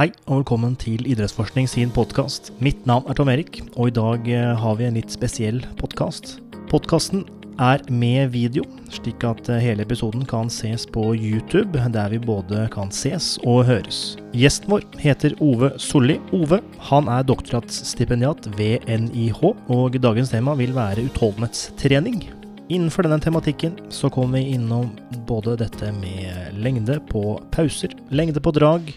Hei og velkommen til Idrettsforskning sin podkast. Mitt navn er Tom Erik, og i dag eh, har vi en litt spesiell podkast. Podkasten er med video, slik at eh, hele episoden kan ses på YouTube, der vi både kan ses og høres. Gjesten vår heter Ove Solli. Ove han er doktorgradsstipendiat ved NIH, og dagens tema vil være utholdenhetstrening. Innenfor denne tematikken så kommer vi innom både dette med lengde på pauser, lengde på drag,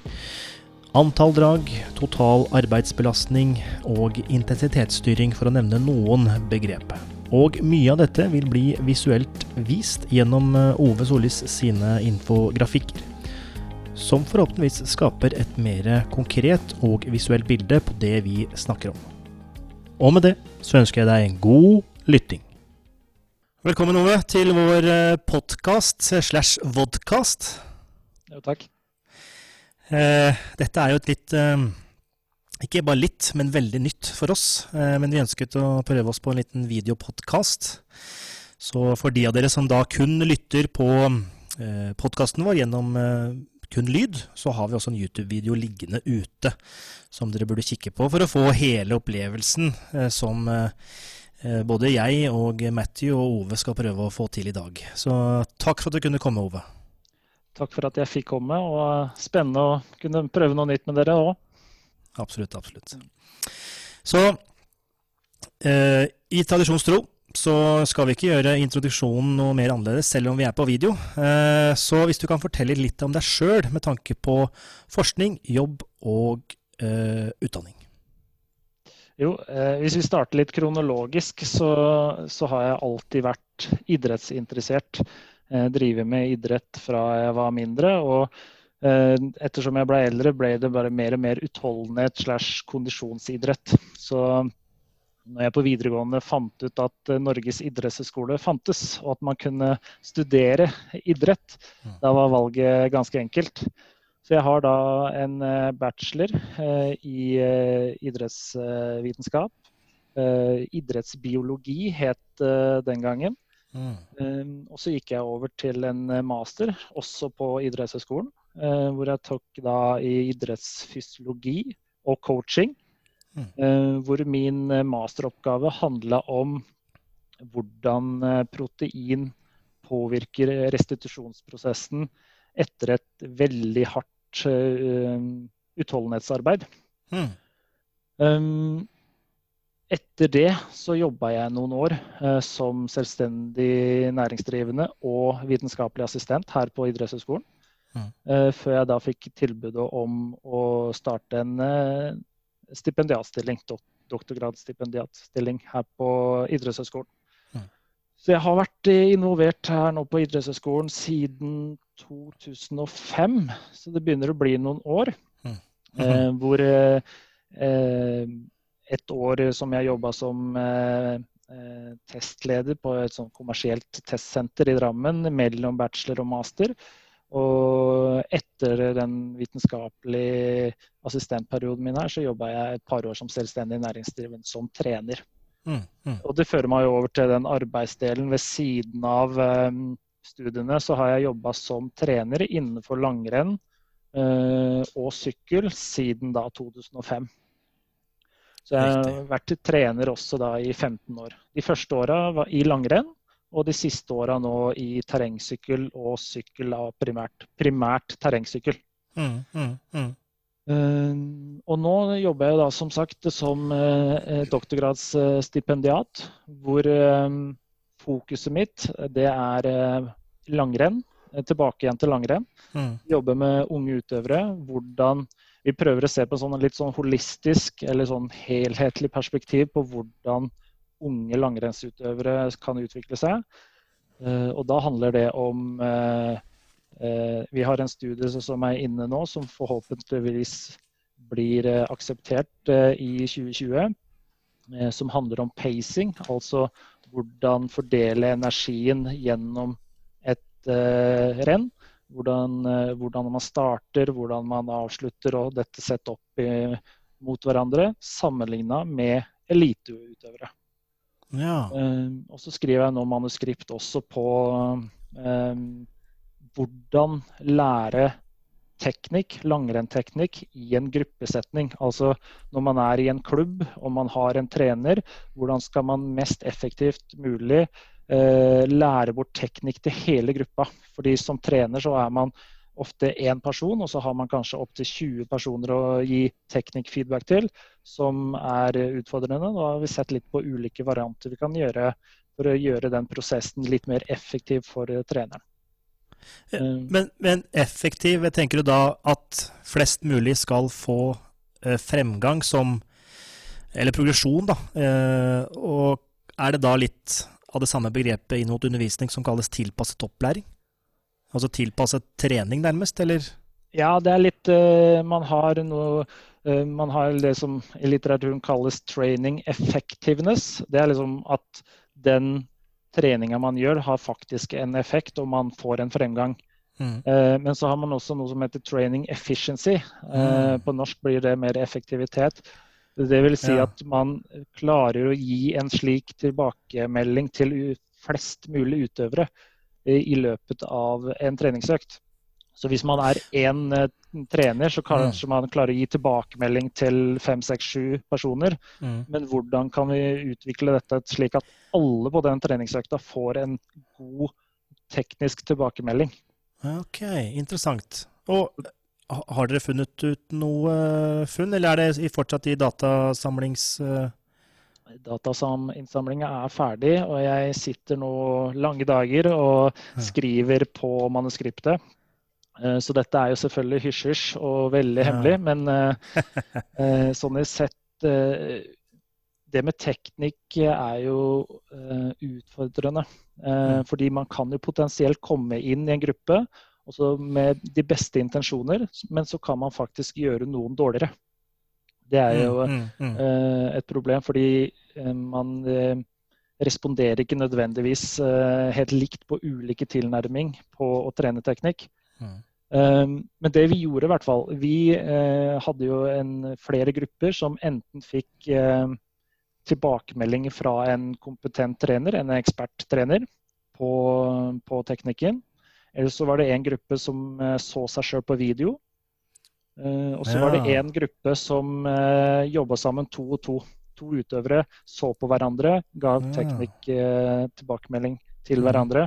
Antall drag, total arbeidsbelastning og intensitetsstyring, for å nevne noen begrep. Og mye av dette vil bli visuelt vist gjennom eh, Ove Solis sine infografikker. Som forhåpentligvis skaper et mer konkret og visuelt bilde på det vi snakker om. Og med det så ønsker jeg deg en god lytting. Velkommen, Ove, til vår eh, podkast slash vodkast. Jo, takk. Eh, dette er jo et litt eh, Ikke bare litt, men veldig nytt for oss. Eh, men vi ønsket å prøve oss på en liten videopodkast. Så for de av dere som da kun lytter på podkasten vår gjennom kun lyd, så har vi også en YouTube-video liggende ute som dere burde kikke på for å få hele opplevelsen som både jeg og Matthew og Ove skal prøve å få til i dag. Så takk for at du kunne komme, Ove. Takk for at jeg fikk komme, og spennende å kunne prøve noe nytt med dere òg. Absolutt, absolutt. Så eh, i tradisjonstro så skal vi ikke gjøre introduksjonen noe mer annerledes, selv om vi er på video. Eh, så hvis du kan fortelle litt om deg sjøl med tanke på forskning, jobb og eh, utdanning. Jo, eh, hvis vi starter litt kronologisk, så, så har jeg alltid vært idrettsinteressert. Eh, drive med idrett fra jeg var mindre. og eh, ettersom jeg ble eldre, ble det bare mer og mer utholdenhet slash kondisjonsidrett. Så når jeg på videregående fant ut at eh, Norges idrettshøyskole fantes, og at man kunne studere idrett, mm. da var valget ganske enkelt. Så jeg har da en bachelor i idrettsvitenskap. Idrettsbiologi het den gangen. Mm. Og så gikk jeg over til en eh, master, også på idrettshøyskolen, uh, hvor jeg tok da i idrettsfysiologi og coaching. Mm. Uh, hvor min masteroppgave handla om hvordan protein påvirker restitusjonsprosessen etter et veldig hardt utholdenhetsarbeid. Mm. Um, etter det så jobba jeg noen år eh, som selvstendig næringsdrivende og vitenskapelig assistent her på idrettshøyskolen. Mm. Eh, før jeg da fikk tilbudet om å starte en eh, stipendiatstilling, dok doktorgradsstipendiatstilling her på idrettshøyskolen. Mm. Så jeg har vært involvert her nå på idrettshøyskolen siden 2005, så det begynner å bli noen år. Mm. -hmm. hvor et år som jeg jobba som eh, eh, testleder på et sånt kommersielt testsenter i Drammen mellom bachelor og master. Og etter den vitenskapelige assistentperioden min her, så jobba jeg et par år som selvstendig næringsdrivende som trener. Mm, mm. Og det fører meg over til den arbeidsdelen ved siden av um, studiene. Så har jeg jobba som trener innenfor langrenn uh, og sykkel siden da 2005. Så jeg har vært trener også da i 15 år. De første åra var i langrenn, og de siste åra nå i terrengsykkel og sykkel av primært, primært terrengsykkel. Mm, mm, mm. Uh, og nå jobber jeg da som sagt som uh, doktorgradsstipendiat, hvor uh, fokuset mitt det er langrenn. Tilbake igjen til langrenn. Mm. Jobber med unge utøvere. Hvordan vi prøver å se på sånn litt sånn holistisk eller sånn helhetlig perspektiv på hvordan unge langrennsutøvere kan utvikle seg. Eh, og da handler det om eh, eh, Vi har en studie som er inne nå, som forhåpentligvis blir akseptert i 2020. Som handler om pacing, altså hvordan fordele energien gjennom et renn. Hvordan, eh, hvordan, man starter, hvordan man avslutter og dette sett opp i, mot hverandre, sammenligna med eliteutøvere. Ja. Uh, og så skriver jeg nå manuskript også på uh, hvordan lære teknikk, langrennsteknikk, i en gruppesetning. Altså når man er i en klubb og man har en trener, hvordan skal man mest effektivt mulig lære bort teknikk til hele gruppa? Fordi som trener så er man ofte én person, og så har man kanskje opptil 20 personer å gi teknikkfeedback til, som er utfordrende. Da har vi sett litt på ulike varianter vi kan gjøre for å gjøre den prosessen litt mer effektiv for treneren. Eh, men, men, effektiv, tenker du da at flest mulig skal få eh, fremgang som Eller progresjon, da. Eh, og er det da litt av det samme begrepet inn mot undervisning som kalles tilpasset opplæring? Altså tilpasset trening, nærmest, eller? Ja, det er litt Man har noe man har det som i litteraturen kalles training effectiveness. Det er liksom at den treninga man gjør, har faktisk en effekt, og man får en fremgang. Mm. Eh, men så har man også noe som heter training efficiency. Mm. På norsk blir det mer effektivitet. Det vil si ja. at man klarer å gi en slik tilbakemelding til flest mulig utøvere eh, i løpet av en treningsøkt. Så hvis man er én eh, trener, så kanskje mm. man klarer å gi tilbakemelding til fem, seks, sju personer. Mm. Men hvordan kan vi utvikle dette slik at alle på den treningsøkta får en god teknisk tilbakemelding? Ok, interessant. Og har dere funnet ut noe funn, eller er det fortsatt i datasamlings... Datainnsamlinga er ferdig, og jeg sitter nå lange dager og skriver på manuskriptet. Eh, så dette er jo selvfølgelig hysj-hysj og veldig hemmelig, men eh, eh, sånn i sett Det med teknikk er jo utfordrende. Mm. Fordi man kan jo potensielt komme inn i en gruppe med de beste intensjoner, men så kan man faktisk gjøre noen dårligere. Det er jo mm, mm, et problem, fordi man responderer ikke nødvendigvis helt likt på ulike tilnærming på å trene teknikk. Mm. Men det vi gjorde, i hvert fall Vi hadde jo en, flere grupper som enten fikk tilbakemelding fra en kompetent trener, en eksperttrener, på, på teknikken. Eller så var det en gruppe som så seg sjøl på video. Og så ja. var det en gruppe som jobba sammen to og to. To utøvere så på hverandre, ga teknikk tilbakemelding til mm. hverandre.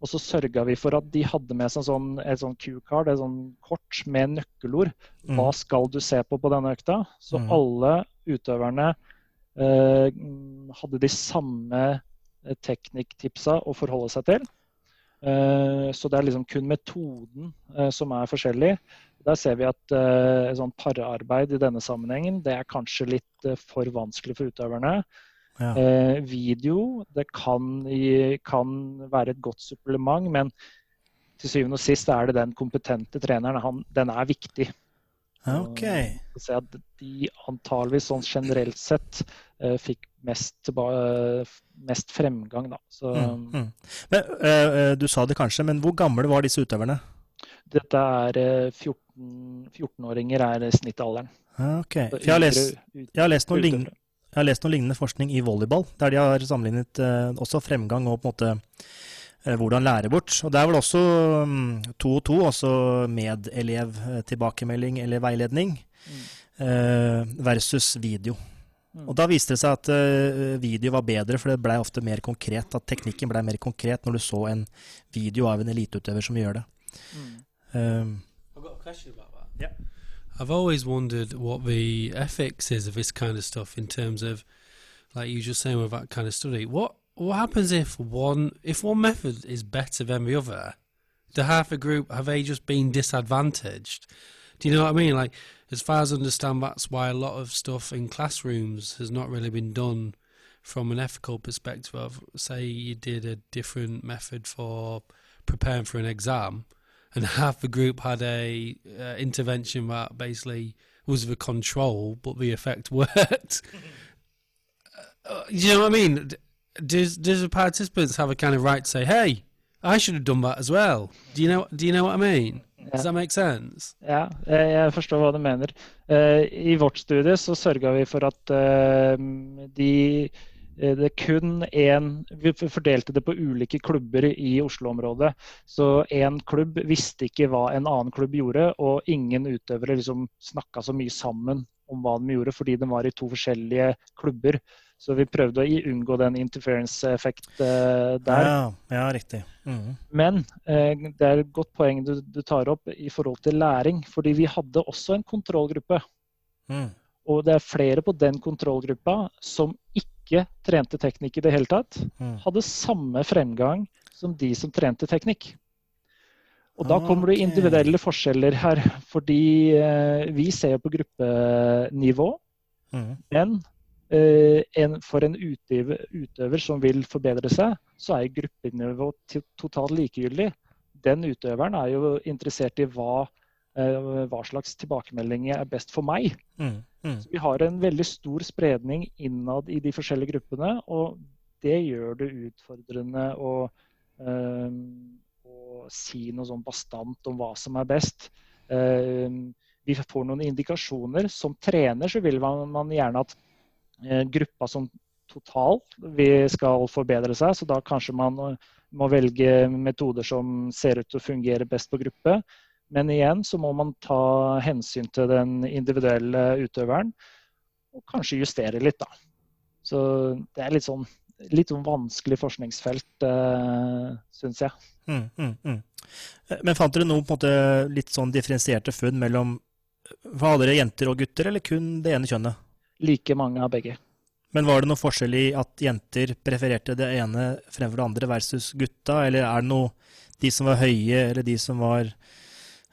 Og så sørga vi for at de hadde med seg sånn, et sånn Q-card, et sånn kort med nøkkelord. Mm. Hva skal du se på på denne økta? Så mm. alle utøverne eh, hadde de samme eh, teknikktipsa å forholde seg til. Eh, så det er liksom kun metoden eh, som er forskjellig. Der ser vi at eh, sånn pararbeid i denne sammenhengen det er kanskje litt for vanskelig for utøverne. Ja. Eh, video det kan, kan, være et godt supplement, men til syvende og sist er det den kompetente treneren. Han, den er viktig. Ok. Så at de antageligvis sånn generelt sett uh, fikk mest, uh, mest, fremgang, da. Så, mm, mm. Men, uh, du sa det kanskje, men hvor gamle var disse utøverne? Dette er 14-åringer 14 er snittalderen. Ok. For jeg har lest, jeg har lest noen lignende jeg har lest noe lignende forskning i volleyball, der de har sammenlignet eh, også fremgang og på en måte eh, hvordan lære bort. Og det er vel også mm, to og to, også medelevtilbakemelding eller veiledning, mm. eh, versus video. Mm. Og da viste det seg at uh, video var bedre, for det blei ofte mer konkret. At teknikken blei mer konkret når du så en video av en eliteutøver som gjør det. Mm. Um, yeah. I've always wondered what the ethics is of this kind of stuff in terms of, like you just saying with that kind of study. What what happens if one if one method is better than the other? Do half the group have they just been disadvantaged? Do you know what I mean? Like, as far as I understand, that's why a lot of stuff in classrooms has not really been done from an ethical perspective. Of say you did a different method for preparing for an exam and half the group had a uh, intervention that basically was the control, but the effect worked. uh, you know what I mean? Does does the participants have a kind of right to say, "Hey, I should have done that as well"? Do you know? Do you know what I mean? Does that make sense? Ja, jeg forstår hva du mener. Uh, I vårt studie så sørga vi for at uh, de Eh, det kun én Vi fordelte det på ulike klubber i Oslo-området. Så én klubb visste ikke hva en annen klubb gjorde, og ingen utøvere liksom snakka så mye sammen om hva de gjorde, fordi de var i to forskjellige klubber. Så vi prøvde å unngå den interference-effekt uh, der. Ja, ja riktig. Mm. Men uh, det er et godt poeng du, du, tar opp i forhold til læring. Fordi vi hadde også en kontrollgruppe. Mm. Og det er flere på den kontrollgruppa som ikke trente teknikk i det hele tatt, mm. hadde samme fremgang som de som trente teknikk. Og da kommer det individuelle forskjeller her. Fordi eh, vi ser jo på gruppenivå. Mm. Men en, for en utøver, utøver, som vil forbedre seg, så er gruppenivå totalt likegyldig. Den utøveren er jo interessert i hva Eh, hva slags tilbakemeldinger er best for meg. Mm, mm. vi har en veldig stor spredning innad i de forskjellige gruppene. Og det gjør det utfordrende å, øh, å si noe sånn bastant om hva som er best. Uh, vi får noen indikasjoner. Som trener så vil man, man gjerne at gruppa som totalt skal forbedre seg, så da kanskje man må velge metoder som ser ut til å fungere best på gruppe. Men igjen så må man ta hensyn til den individuelle utøveren, og kanskje justere litt, da. Så det er litt sånn, litt sånn vanskelig forskningsfelt, uh, syns jeg. Mm, mm, mm. Men fant dere noe på en måte litt sånn differensierte funn mellom Var dere jenter og gutter, eller kun det ene kjønnet? Like mange av begge. Men var det noe forskjell i at jenter prefererte det ene fremfor det andre versus gutta, eller er det noe de som var høye, eller de som var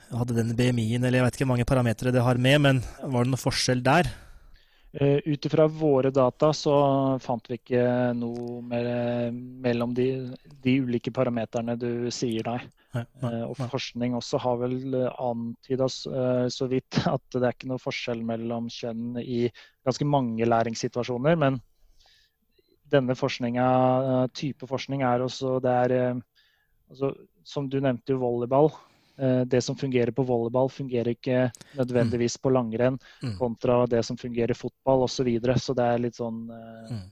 hadde den BMI-en, eller jeg vet ikke hvor mange parametere det har med, men var det noe forskjell der? Uh, Ut ifra våre data så fant vi ikke noe mer, mellom de, de, ulike parameterne du sier, nei. nei, nei uh, og forskning også har vel antyda så vidt at det er ikke noe forskjell mellom kjønn i ganske mange læringssituasjoner. Men denne forskninga, type forskning er også det er altså, Som du nevnte volleyball. Eh, det som fungerer på volleyball, fungerer ikke nødvendigvis på langrenn mm. kontra det som fungerer i fotball osv. Så, videre. så det er litt sånn eh, mm.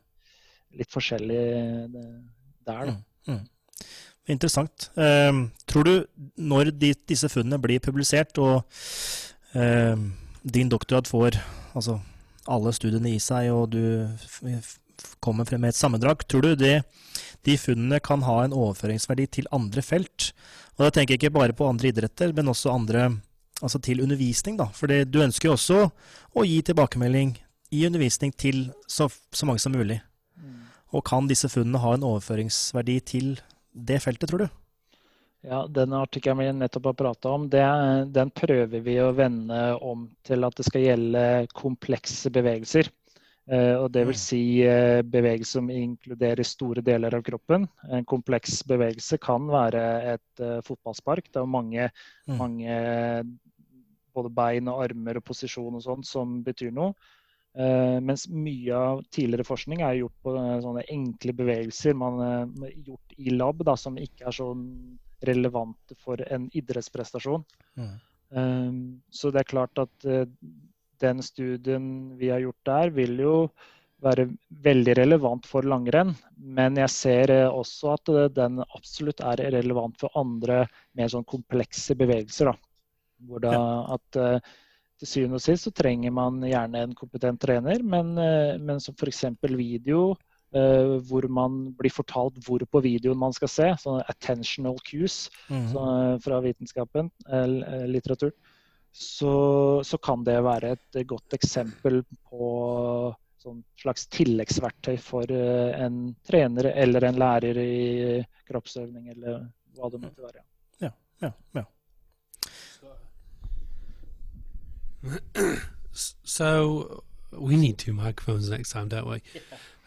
litt forskjellig eh, der, da. Mm. Interessant. Eh, tror du når de, disse funnene blir publisert, og eh, din doktorgrad får altså, alle studiene i seg, og du kommer frem med et sammendrag, tror du det, de funnene kan ha en overføringsverdi til andre felt? Og da tenker jeg ikke bare på andre idretter, men også andre altså til undervisning. da. For du ønsker jo også å gi tilbakemelding i undervisning til så, så mange som mulig. Mm. Og kan disse funnene ha en overføringsverdi til det feltet, tror du? Ja, Den artikkelen vi nettopp har prata om, det, den prøver vi å vende om til at det skal gjelde komplekse bevegelser. Eh, og det vil mm. si eh, bevegelse som inkluderer store deler av kroppen. En kompleks bevegelse kan være et uh, fotballspark. Det er mange, mm. mange både bein og armer og posisjon og sånt som betyr noe. Uh, mens mye av tidligere forskning er gjort på uh, sånne enkle bevegelser man har gjort i lab, da, som ikke er så relevante for en idrettsprestasjon. Mm. så det er klart at den studien vi har gjort der, vil jo være veldig relevant for langrenn. Men jeg ser eh, også at eh, den absolutt er relevant for andre mer sånn komplekse bevegelser. Da. Hvor da at eh, til syvende og sist så trenger man gjerne en kompetent trener, men, men som f.eks. video, hvor man blir fortalt hvor på videoen man skal se. Sånn attentional cues mm -hmm. fra vitenskapen, litteratur så, så, kan det være et godt eksempel på sånn slags tilleggsverktøy for eh, en trener eller en lærer i kroppsøvning, eller hva det måtte være. Ja, ja, ja. So we need two microphones next time, don't we?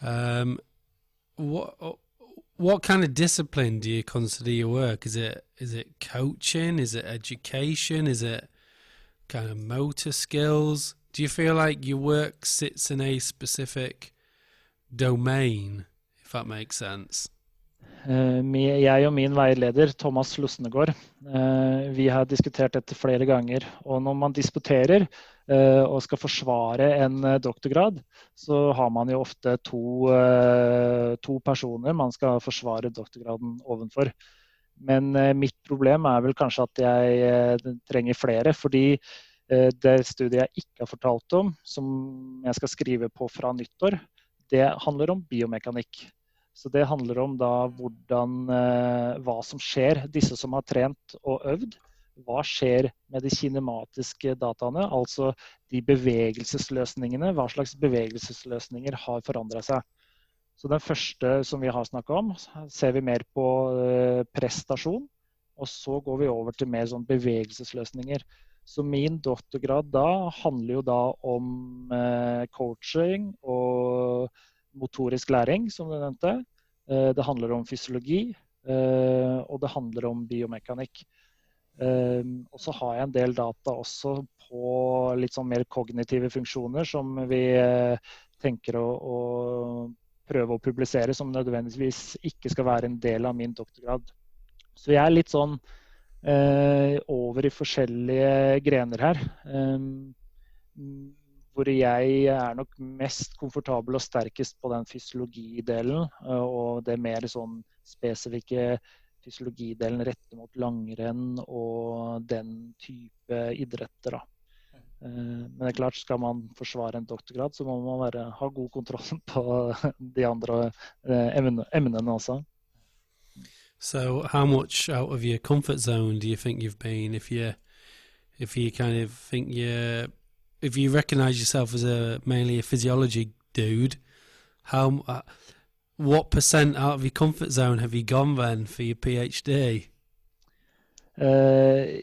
Um, what what kind of discipline do you consider your work? Is it is it coaching? Is it education? Is it kind of motor skills? Do you feel like your work sits in a specific domain, if that makes sense? Uh, jeg og min veileder Thomas Losnegård, uh, vi har diskutert dette flere ganger. Og når man disputerer, uh, og skal forsvare en doktorgrad, så har man jo ofte to, to personer man skal forsvare doktorgraden ovenfor. Men mitt problem er vel kanskje at jeg trenger flere. fordi det studiet jeg ikke har fortalt om, som jeg skal skrive på fra nyttår, det handler om biomekanikk. Så det handler om da hvordan, eh, hva som skjer. Disse som har trent og øvd. Hva skjer med de kinematiske dataene, altså de bevegelsesløsningene? Hva slags bevegelsesløsninger har forandra seg? Så Den første som vi har snakka om, ser vi mer på eh, prestasjon. Og så går vi over til mer sånn bevegelsesløsninger. Så min doktorgrad da handler jo da om eh, coaching og motorisk læring, som du nevnte. Eh, det handler om fysiologi, og det handler om biomekanikk. Og så har jeg en del data også på litt sånn mer kognitive funksjoner som vi tenker å, å prøve å publisere, som nødvendigvis ikke skal være en del av min doktorgrad. Så jeg er litt sånn eh, over i forskjellige grener her. Eh, hvor jeg er nok mest komfortabel og sterkest på den fysiologidelen. Eh, og det mer sånn spesifikke fysiologidelen rettet mot langrenn og den type idretter. da. Eh, men det er klart, skal man forsvare en doktorgrad, så må man være, ha god kontroll på de andre eh, emnene også. So, how much out of your comfort zone do you think you've been if you if you kind of think you're if you recognise yourself as a mainly a physiology dude, how uh, what percent out of your comfort zone have you gone then for your PhD? Uh,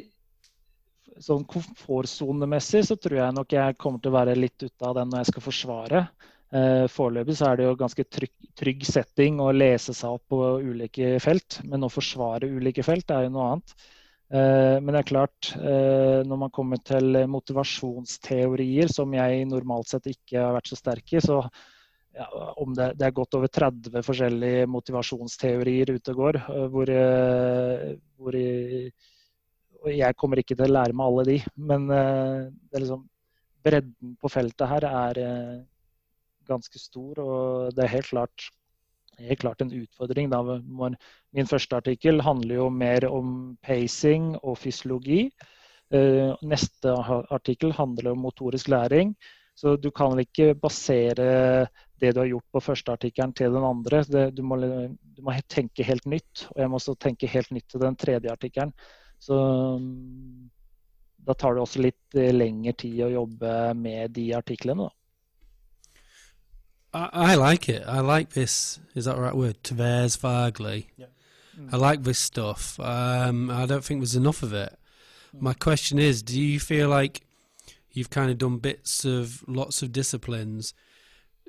sånn komfortsonemessig så tror jeg nok jeg kommer til å være litt ute av den når jeg skal forsvare. Uh, foreløpig så er det jo ganske trygg, trygg, setting å lese seg opp på ulike felt, men å forsvare ulike felt er jo noe annet. Eh, men det er klart, eh, når man kommer til motivasjonsteorier, som jeg normalt sett ikke har vært så sterk i, så ja, om det, det, er godt over 30 forskjellige motivasjonsteorier ute og går, hvor, hvor, hvor jeg, jeg, kommer ikke til å lære meg alle de. Men det er liksom, bredden på feltet her er ganske stor, og det er helt klart helt klart en utfordring. Da. Min første artikkel handler jo mer om pacing og fysiologi. Eh, neste artikkel handler om motorisk læring. Så du kan ikke basere det du har gjort på første artikkelen til den andre. du, må, du, må, tenke helt nytt. Og jeg må også tenke helt nytt til den tredje artikkelen. Så da tar det også litt eh, lengre tid å jobbe med de artiklene. Da. I, I, like it. I like this. Is that the right word? Tversfagli. Yeah. Mm. I like this stuff. Um, I don't think there's enough of it. Mm. My question is, do you feel like you've kind of done bits of lots of disciplines?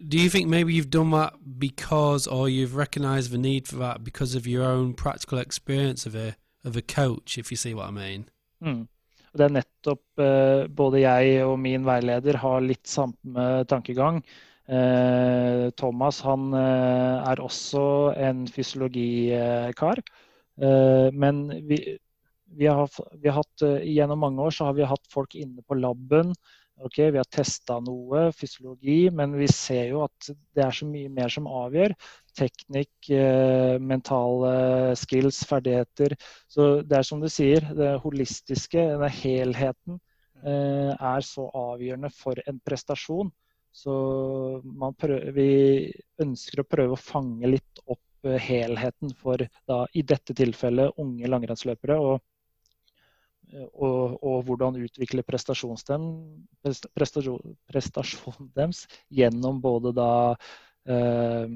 Do you think maybe you've done that because, or you've recognised the need for that because of your own practical experience of a of a coach, if you see what I mean? Mm. Det er nettopp uh, både jeg og min veileder har litt samme tankegang. Eh, Thomas han eh, er også en fysiologikar. Eh, men vi, vi, har, vi, har, hatt Gjennom mange år så har vi hatt folk inne på laben. Okay, vi har testa noe fysiologi, men vi ser jo at det er så mye mer som avgjør. Teknikk, mentale skills, ferdigheter. Så det er som du sier, det holistiske, denne helheten, er så avgjørende for en prestasjon. Så prøver, vi ønsker å prøve å fange litt opp eh, helheten for da, i dette tilfellet unge langrennsløpere. Og, og, og, hvordan utvikle prestasjonen prestasjon, prestasjon deres gjennom både da eh, Eh,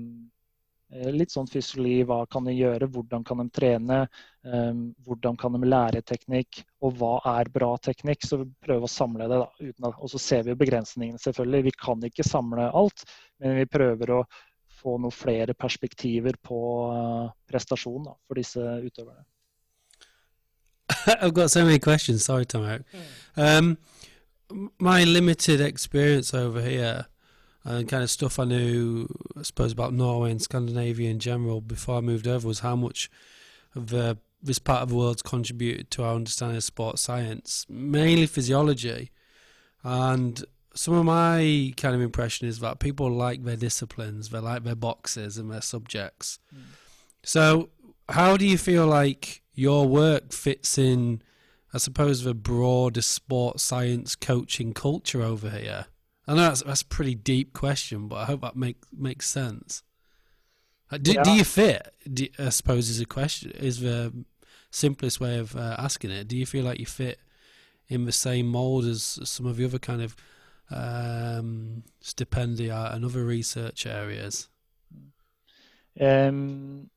litt sånn fysiologi. Hva kan de gjøre? Hvordan kan de trene? Um, hvordan kan de lære teknikk? Og hva er bra teknikk? Så vi prøver å samle det. da, Og så ser vi begrensningene, selvfølgelig. Vi kan ikke samle alt, men vi prøver å få noen flere perspektiver på uh, prestasjon da, for disse utøverne. I've got so many questions. Sorry, Tom. Um, my limited experience over here and kind of stuff I knew, I suppose, about Norway and Scandinavia in general before I moved over was how much of the, this part of the world's contributed to our understanding of sports science, mainly physiology. And some of my kind of impression is that people like their disciplines, they like their boxes and their subjects. Mm. So, how do you feel like your work fits in? I suppose the broader sports science coaching culture over here. I know that's that's a pretty deep question, but I hope that make makes sense. Uh, do, yeah. do you fit? Do, I suppose is a question is the simplest way of uh, asking it. Do you feel like you fit in the same mold as some of the other kind of um, stipendia and other research areas? Um,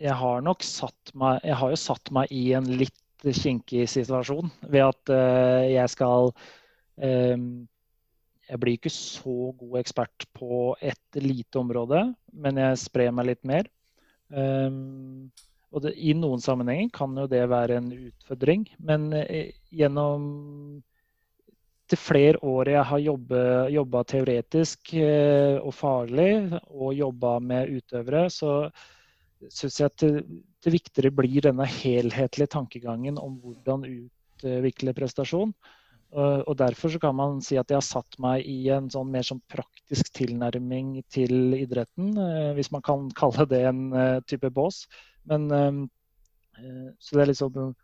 jeg har nok satt meg Jeg har jo satt meg i en litt kinkig situasjon ved at uh, jeg skal um, Jeg blir ikke så god ekspert på et lite område, men jeg sprer meg litt mer. Um, og det, I noen sammenhenger kan jo det være en utfordring, men uh, gjennom til flere år jeg har jobba teoretisk uh, og faglig og jobba med utøvere, så syns jeg at det, det, viktigere blir denne helhetlige tankegangen om hvordan utvikle prestasjon. Og Derfor så kan man si at jeg har satt meg i en sånn mer sånn praktisk tilnærming til idretten, eh, hvis man kan kalle det en eh, type bås. Men, eh, så det er liksom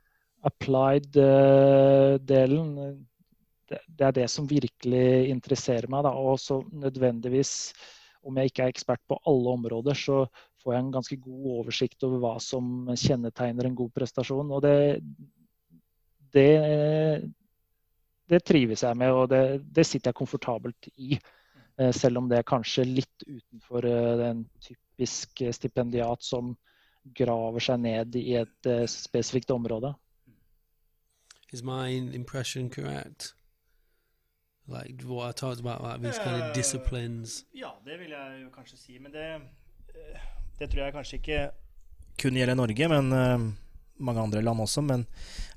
applied-delen. Det er det som virkelig interesserer meg. Og så nødvendigvis, om jeg ikke er ekspert på alle områder, så får jeg en ganske god oversikt over hva som kjennetegner en god prestasjon. Og det, det, det trives jeg med, og det, det, sitter jeg komfortabelt i. Eh, selv om det er kanskje litt utenfor den typiske typisk stipendiat som graver seg ned i et eh, spesifikt område. Is my impression correct? Like what I talked about, like these kind of disciplines? Ja, det vil jeg jo kanskje si. Men det det tror jeg kanskje ikke kun gjelder Norge, men uh, mange andre land også. Men,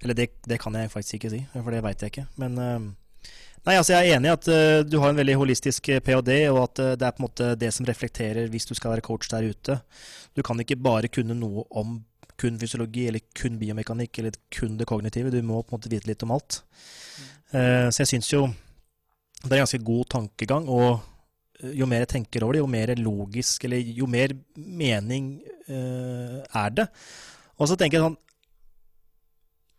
eller det, det, kan jeg faktisk ikke si, for det veit jeg ikke. Men uh, nei, altså jeg er enig i at uh, du har en veldig holistisk ph.d., og at det er på en måte det som reflekterer hvis du skal være coach der ute. Du kan ikke bare kunne noe om kun fysiologi eller kun biomekanikk eller kun det kognitive. Du må på en måte vite litt om alt. så jeg syns jo det er en ganske god tankegang. og jo mer jeg tenker over det, jo mer logisk, eller jo mer mening uh, er det. Og så tenker jeg sånn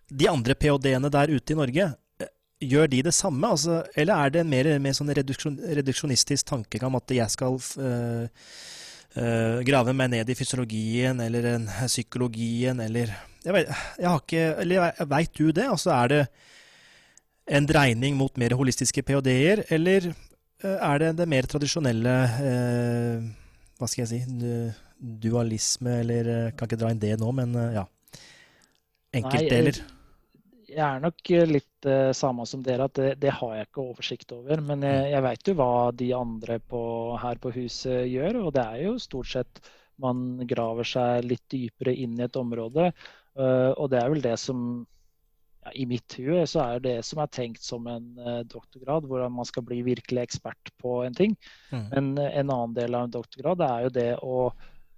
De andre ph.d.-ene der ute i Norge, eh, gjør de det samme? Altså, eller er det mer, mer sånn reduksjon, reduksjonistisk tankegang om at jeg skal uh, uh, grave meg ned i fysiologien eller en, psykologien eller Jeg, vet, jeg har ikke Eller veit du det? Altså, er det en dreining mot mer holistiske ph.d.-er, eller er det det mer tradisjonelle eh, Hva skal jeg si Dualisme, eller Kan ikke dra inn det nå, men ja. Enkeltdeler. Jeg er nok litt uh, samme som dere, at det, det, har jeg ikke oversikt over. Men jeg, mm. jeg veit jo hva de andre på, her på huset gjør, og det er jo stort sett man graver seg litt dypere inn i et område. Uh, og det er vel det som ja, I mitt hue så er det som er tenkt som en uh, doktorgrad, hvor man skal bli virkelig ekspert på en ting. Mm. Men en annen del av en doktorgrad er jo det å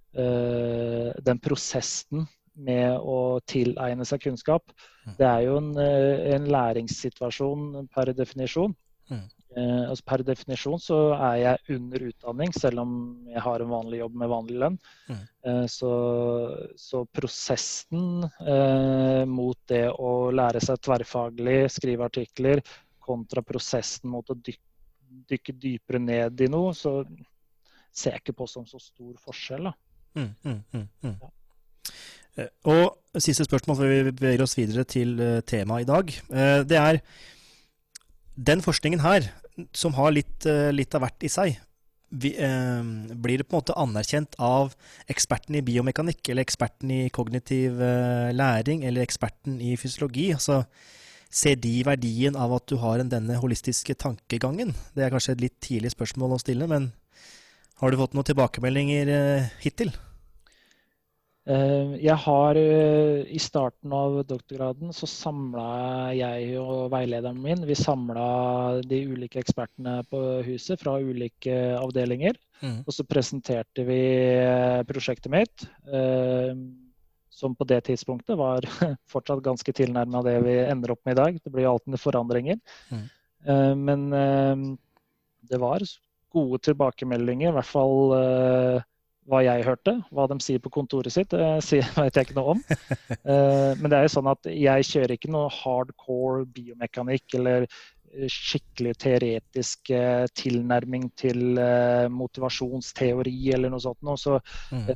Den prosessen med å tilegne seg kunnskap. Mm. Det er jo en, en læringssituasjon per definisjon. Mm. Eh, altså per definisjon så er jeg under utdanning, selv om jeg har en vanlig jobb med vanlig lønn. Mm. Eh, så, så, prosessen eh, mot det å lære seg tverrfaglig, skrive artikler, kontra prosessen mot å dykke, dykke dypere ned i noe, så ser jeg ikke på som så stor forskjell. Mm, mm, mm, mm, ja. Eh, og siste spørsmål før vi beveger oss videre til uh, temaet i dag. Uh, det er den forskningen her, som har litt, eh, litt av hvert i seg, vi, eh, blir det på en måte anerkjent av eksperten i biomekanikk, eller eksperten i kognitiv eh, læring, eller eksperten i fysiologi? Altså, ser de verdien av at du har en, denne holistiske tankegangen? Det er kanskje et litt tidlig spørsmål å stille, men har du fått noen tilbakemeldinger eh, hittil? Eh, jeg har eh, I starten av doktorgraden så samla jeg og veilederen min vi samla de ulike ekspertene på huset fra ulike avdelinger. Mm. Og så presenterte vi eh, prosjektet mitt, som på det tidspunktet var fortsatt ganske tilnærma det vi ender opp med i dag. Det blir jo alltid forandringer. Mm. Men det var gode tilbakemeldinger, i hvert fall hva jeg hørte. Hva de sier på kontoret sitt, det vet jeg ikke noe om. Men det er jo sånn at jeg kjører ikke noe hardcore biomekanikk eller skikkelig teoretisk tilnærming til motivasjonsteori eller noe sånt. Så mm.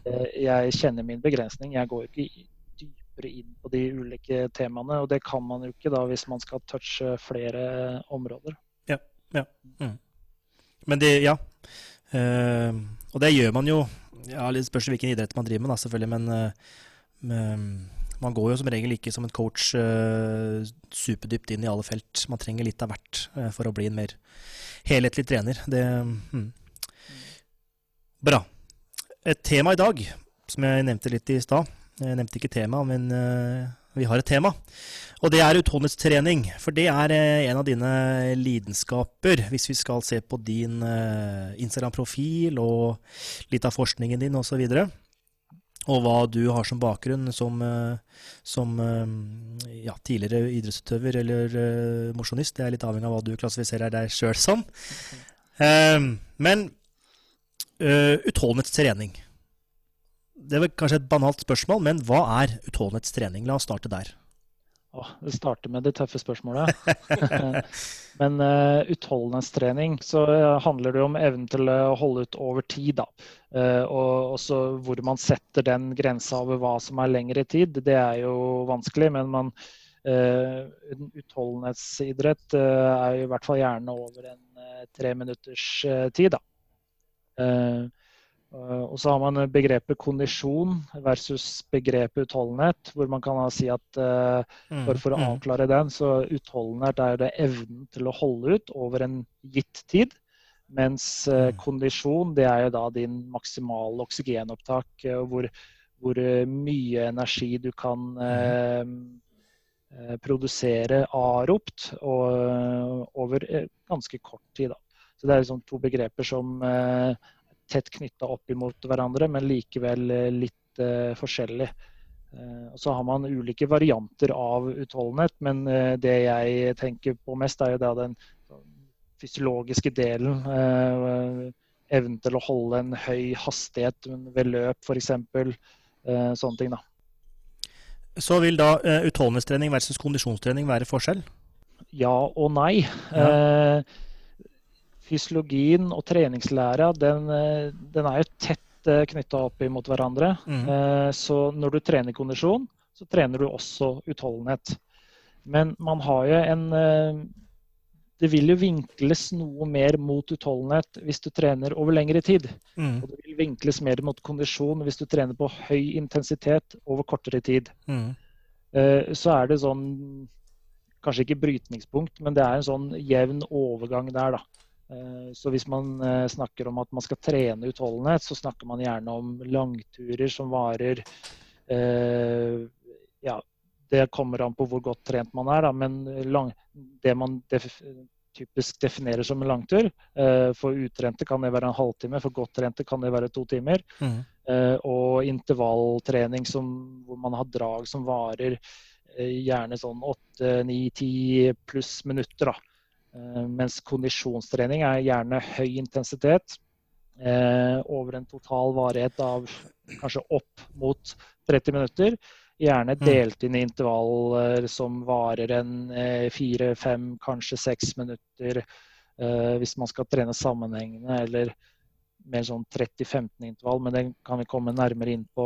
jeg kjenner min begrensning. Jeg går ikke dypere inn på de ulike temaene. Og det kan man jo ikke da hvis man skal touche flere områder. Ja. ja. Mm. Men det, ja. Uh, og det gjør man jo ja, Det spørs hvilken idrett man driver med, da, selvfølgelig. Men uh, man går jo som regel ikke som en coach uh, superdypt inn i alle felt. Man trenger litt av hvert uh, for å bli en mer helhetlig trener. Det, hmm. Bra. Et tema i dag, som jeg nevnte litt i stad. Jeg nevnte ikke tema, men uh, vi har et tema. Og det er utholdenhetstrening. For det er en av dine lidenskaper, hvis vi skal se på din Instagram-profil og litt av forskningen din osv. Og, så og hva du har som bakgrunn som, eh, som eh, ja, tidligere idrettsutøver eller mosjonist. Det er litt avhengig av hva du klassifiserer deg sjøl som. Men utholdenhetstrening Det er kanskje et banalt spørsmål, men hva er utholdenhetstrening? La oss starte der. Åh, det starter med det tøffe spørsmålet. Men uh, utholdenhetstrening så uh, handler det om evnen til å holde ut over tid. da. Uh, og også hvor man setter den grensa over hva som er lengre tid. Det er jo vanskelig, men man, uh, utholdenhetsidrett er jo i hvert fall gjerne over en tre minutters tid. da. Eh, og så har man begrepet kondisjon versus begrepet utholdenhet. Hvor man kan si at bare for, for, å mm, mm. avklare den, så utholdenhet er det evnen til å holde ut over en gitt tid. Mens uh, kondisjon det er jo da din maksimale oksygenopptak, hvor, hvor mye energi du kan produsere aropt og, over ganske kort tid. Da. Så Det er liksom to begreper som tett knytta opp imot hverandre, men likevel eh, litt uh, forskjellig. Uh, og så har man ulike varianter av utholdenhet, men det jeg tenker på mest, er jo da den fysiologiske delen. evnen til å holde en høy hastighet ved løp, f.eks. Sånne ting. da. Så vil da utholdenhetstrening versus kondisjonstrening være forskjell? Ja og nei. Ja fysiologien og treningslæra den, eh, den er jo tett eh, knytta opp imot hverandre. Mm. Så når du trener kondisjon, så trener du også utholdenhet. Men man har jo en Det vil jo vinkles noe mer mot utholdenhet hvis du trener over lengre tid. Mm. Og det vil vinkles mer mot kondisjon hvis du trener på høy intensitet over kortere tid. Mm. Så er det sånn Kanskje ikke brytningspunkt, men det er en sånn jevn overgang der, da. Eh, så hvis man eh, snakker om at man skal trene utholdenhet, så snakker man gjerne om langturer som varer eh, Ja, det kommer an på hvor godt trent man er, da, men lang, det man def, typisk definerer som en langtur For utrente kan det være en halvtime, for godt trente kan det være to timer. Mm. Og intervalltrening som, hvor man har drag som varer gjerne sånn åtte, ni, ti pluss minutter. da mens kondisjonstrening er gjerne høy intensitet eh, over en total varighet av kanskje opp mot 30 minutter. Gjerne mm. delt inn i intervaller som varer en eh, fire, fem, kanskje seks minutter hvis man skal trene sammenhengende, eller mer sånn 30-15 intervall. Men det kan vi komme nærmere inn på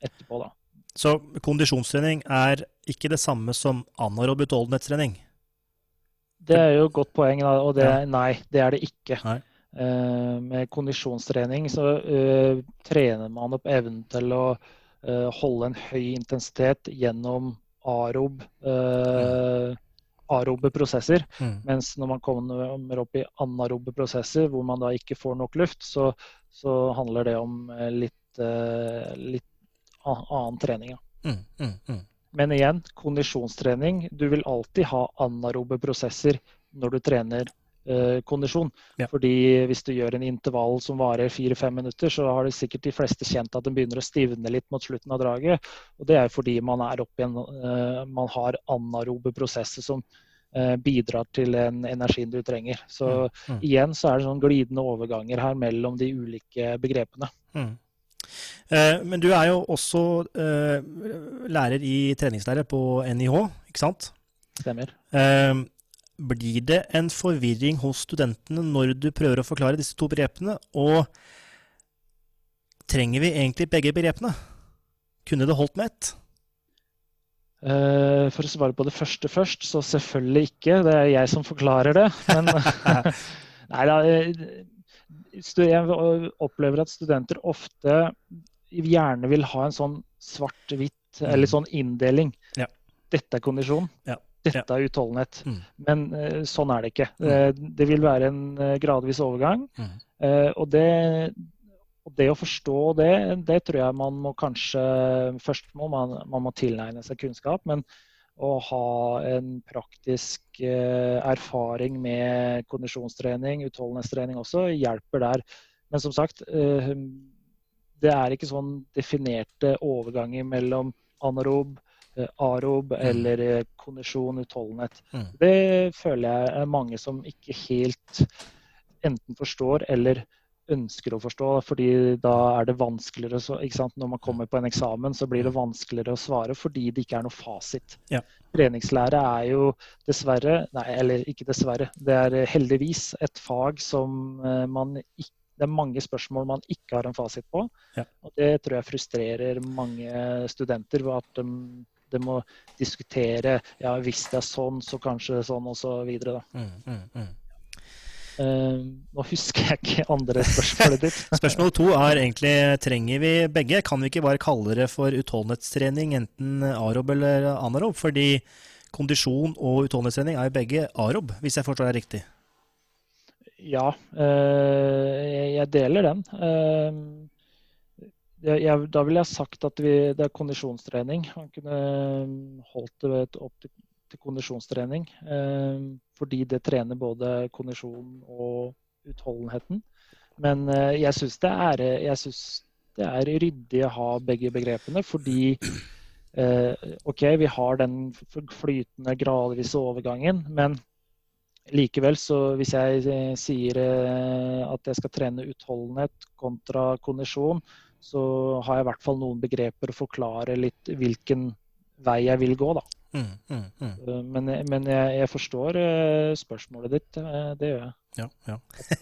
etterpå, da. Så kondisjonstrening er ikke det samme som anaerob utholdenhetstrening? Det er jo et godt poeng. Og det, nei, det er det ikke. Uh, med kondisjonstrening så uh, trener man opp evnen til å uh, holde en høy intensitet gjennom arob, mm. arobe prosesser. Mm. Mens når man kommer opp i anarobe prosesser hvor man da ikke får nok luft, så, så handler det om litt, litt annen trening. Ja. Mm, mm, mm. Men igjen, kondisjonstrening. Du vil alltid ha anarobe prosesser når du trener eh, kondisjon. Ja. Fordi hvis du gjør en intervall som varer fire-fem minutter, så har det sikkert de fleste kjent at den begynner å stivne litt mot slutten av draget. Og det er fordi man er opp igjen, eh, man har anarobe prosesser som eh, bidrar til den energien du trenger. Så Mm, mm. igjen så er det sånn glidende overganger her mellom de ulike begrepene. Mm. Eh, men du er jo også eh, lærer i treningslære på NIH, ikke sant? Stemmer. Eh, blir det en forvirring hos studentene når du prøver å forklare disse to begrepene? Og trenger vi egentlig begge begrepene? Kunne det holdt med ett? For å svare på det første først, så selvfølgelig ikke. Det er jeg som forklarer det. Men nei da. Jeg opplever at studenter ofte gjerne vil ha en sånn svart-hvitt, eller sånn inndeling. Ja. Dette er kondisjon. Ja. Dette er utholdenhet. Mm. Men uh, sånn er det ikke. Eh, Det vil være en uh, gradvis overgang. Mm. Og det, og det å forstå det, det tror jeg man må kanskje Først må man, man må tilegne seg kunnskap, men å ha en praktisk eh, erfaring med kondisjonstrening, utholdenhetstrening også, hjelper der. Men som sagt, eh, det er ikke sånn definerte overganger mellom anarob, eh, arob eller eh, kondisjon, utholdenhet. Mm. Det føler jeg er mange som ikke helt enten forstår eller ønsker å forstå, fordi da er det vanskeligere så, ikke sant? Når man kommer på en eksamen, så blir det vanskeligere å svare fordi det ikke er noe fasit. Ja. Treningslære er jo dessverre, nei, eller ikke dessverre, det er heldigvis et fag som eh, man ikke det er mange spørsmål man ikke har en fasit på. Ja. Og det tror jeg frustrerer mange studenter. at de, de må diskutere ja, hvis det er sånn, så kanskje sånn, og så videre. Da. Mm, mm, mm. Eh, nå husker jeg ikke andre spørsmålet ditt. Spørsmål to er egentlig trenger vi begge? Kan vi ikke bare kalle det for utholdenhetstrening, enten arob eller anarob? Fordi kondisjon og utholdenhetstrening er jo begge arob, hvis jeg forstår deg riktig. Ja, eh, jeg- deler den. Eh, da ville jeg sagt at vi, det er kondisjonstrening. Man kunne holdt det ved- opp til, til kondisjonstrening. eh, fordi det trener både kondisjonen og utholdenheten. Men eh, jeg syns det, det er ryddig å ha begge begrepene, fordi eh, OK, vi har den flytende, gradvise overgangen, men likevel, så hvis jeg sier at jeg skal trene utholdenhet kontra kondisjon, så har jeg i hvert fall noen begreper å forklare litt hvilken vei jeg vil gå, da. Mm, mm, mm. Eh, Men, men jeg, jeg forstår eh, spørsmålet ditt, eh, det gjør jeg. Ja, ja.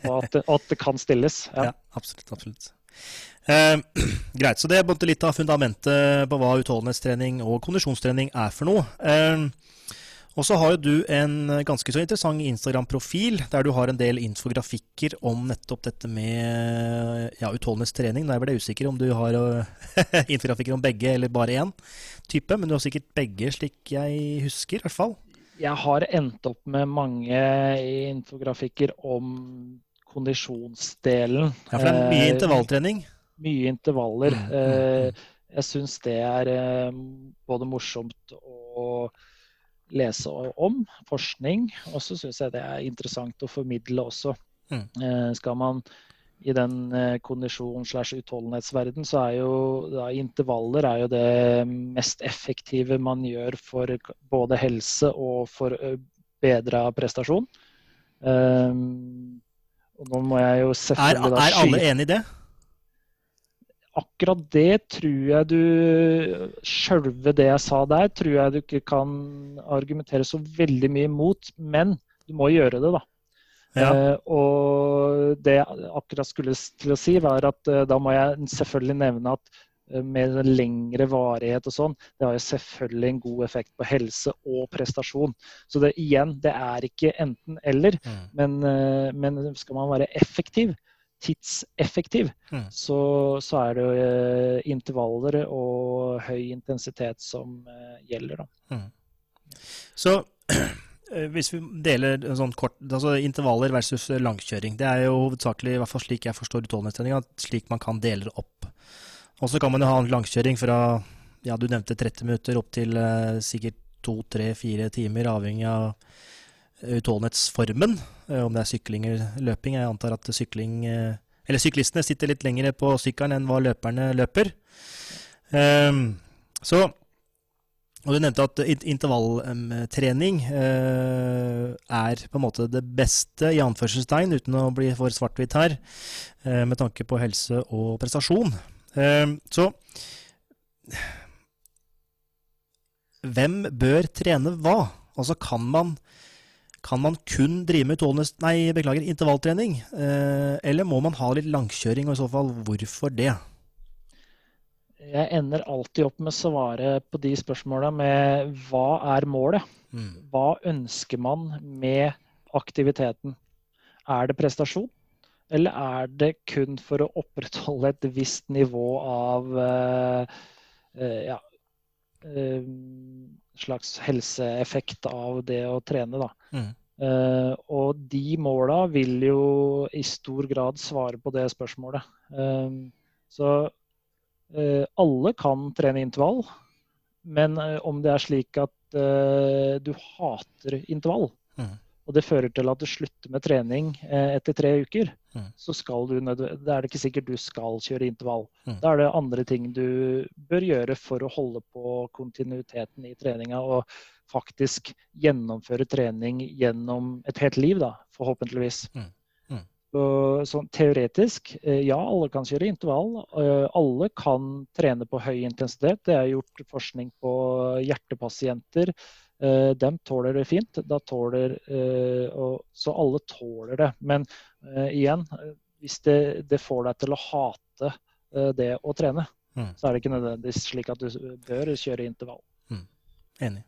Og at det, at det kan stilles. ja Ja. absolutt. absolutt. Eh, greit, så det er litt av fundamentet på hva utholdenhetstrening og kondisjonstrening er for noe. Eh, og så har jo du en ganske så interessant Instagram-profil, der du har en del infografikker om nettopp dette med ja, utholdenhetstrening. Nå ble jeg usikker om du har eh, infografikker om begge eller bare én type, men du har sikkert begge, slik jeg husker, i hvert fall. Jeg har endt opp med mange infografikker om kondisjonsdelen. Ja, for det er mye Eh, intervalltrening. mye intervaller. Mm, mm, Eh, Jeg syns det er både morsomt å lese om, forskning, og så syns jeg det er interessant å formidle også. Mm. Eh, Skal man i den eh, kondisjon- slash utholdenhetsverden, så er jo da, intervaller er jo det mest effektive man gjør for både helse og for bedra prestasjon. Um, og nå må jeg jo Er, selvfølgelig da er alle enig i det? Akkurat det tror jeg du Sjølve det jeg sa der, tror jeg du ikke kan argumentere så veldig mye imot. Men du må gjøre det, da. Ja. Eh, og det jeg akkurat skulle til å si, var at eh, da må jeg selvfølgelig nevne at eh, med lengre varighet og sånn, det har jo selvfølgelig en god effekt på helse og prestasjon. Så det igjen, det er ikke enten-eller. Mm. Men, eh, men skal man være effektiv, tidseffektiv, Mm. så, så er det eh, intervaller og høy intensitet som eh, gjelder, da. Så eh, hvis vi deler sånn kort altså Intervaller versus langkjøring. Det er jo hovedsakelig, i hvert fall slik jeg forstår utholdenhetstreninga, slik man kan dele det opp. Og så kan man jo ha en langkjøring fra ja, du nevnte 30 minutter opp til eh, sikkert to, tre, fire timer, avhengig av utholdenhetsformen. Eh, om det er sykling eller løping. Jeg antar at sykling eh, Eller syklistene sitter litt lenger på sykkelen enn hva løperne løper. Ehm, så Og Du nevnte at intervalltrening uh, er på en måte det beste, i anførselstegn, uten å bli for svart-hvitt her, med tanke på helse og prestasjon. Uh, så hvem bør trene hva? Altså kan man, kan man kun drive med tålnes, nei, beklager, intervalltrening? eller må man ha litt langkjøring, og i så fall hvorfor det? jeg ender alltid opp med å svare på de spørsmåla med hva er målet? Mm. Hva ønsker man med aktiviteten? Er det prestasjon? Eller er det kun for å opprettholde et visst nivå av uh, uh, ja, slags helseeffekt av det å trene, da. Mm. Uh, og de måla vil jo i stor grad svare på det spørsmålet. Uh, så uh, alle kan trene intervall, men om det er slik at du hater intervall, mm. Og det fører til at du slutter med trening etter tre uker, mm. så skal du, det er det ikke sikkert du skal kjøre intervall. Mm. Da er det andre ting du bør gjøre for å holde på kontinuiteten i treninga. og faktisk gjennomføre trening gjennom et helt liv, da, forhåpentligvis. Mm. Sånn teoretisk, eh, ja, alle kan kjøre intervall. Eh, alle kan trene på høy intensitet. Det er gjort forskning på hjertepasienter. Eh, de tåler det fint. Tåler, så alle tåler det. Men igjen, hvis det, det, får deg til å hate det å trene, mm. så er det ikke nødvendigvis slik at du bør kjøre intervall. Mm. Enig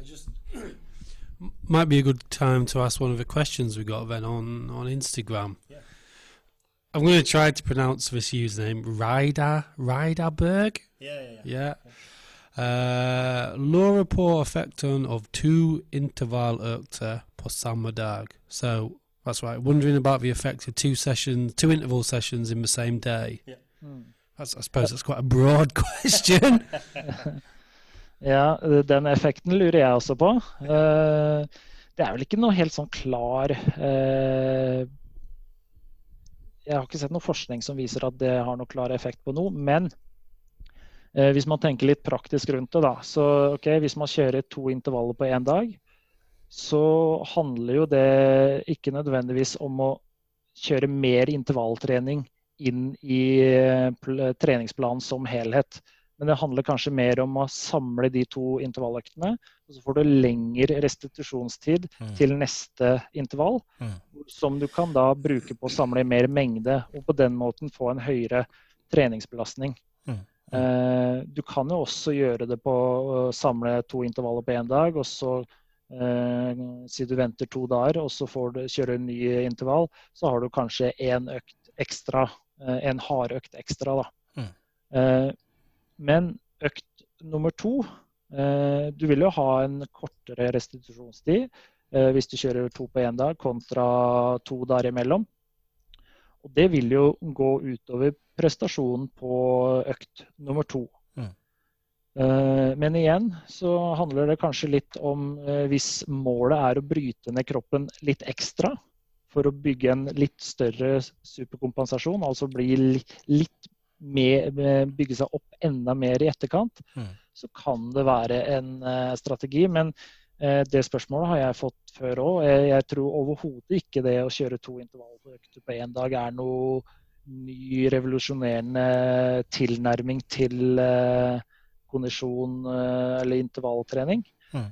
might be a good time to ask one of the questions we got then on on Instagram. Yeah. I'm going to try to pronounce this username, Ryder Ryderberg. Yeah, yeah, yeah. yeah. Uh, Laura på effecton of two interval ökter på samma dag. So that's right. Wondering about the effect of two sessions, two interval sessions in the same day. Yeah. Hmm. I suppose that's quite a broad question. Ja, den effekten lurer jeg også på. Eh, det er vel ikke noe helt sånn klar eh, Jeg har ikke sett noe forskning som viser at det har noe klar effekt på noe. Men eh, hvis man tenker litt praktisk rundt det, da. Så ok, hvis man kjører to intervaller på én dag, så handler jo det ikke nødvendigvis om å kjøre mer intervalltrening inn i treningsplanen som helhet. Men det handler kanskje mer om å samle de to intervalløktene. Og så får du lengre restitusjonstid mm. til neste intervall, mm. som du kan da bruke på å samle mer mengde. Og på den måten få en høyere treningsbelastning. Mm. Eh, du kan jo også gjøre det på å samle to intervaller på én dag, og så eh, si du venter to dager, og så får du kjøre en ny intervall, så har du kanskje én økt ekstra, eh, en hardøkt ekstra. da. Mm. Eh, men økt nummer to eh, Du vil jo ha en kortere restitusjonstid eh, hvis du kjører to på én dag kontra to dager imellom. Og det vil jo gå utover prestasjonen på økt nummer to. Mm. Eh, men igjen så handler det kanskje litt om hvis målet er å bryte ned kroppen litt ekstra for å bygge en litt større superkompensasjon, altså bli litt med, bygge seg opp enda mer i etterkant, mm. så kan det være en strategi. Men det spørsmålet har jeg fått før òg. Jeg, tror overhodet ikke det å kjøre to intervalløkter på én dag er noe ny, revolusjonerende tilnærming til uh, kondisjon eller intervalltrening. Mm.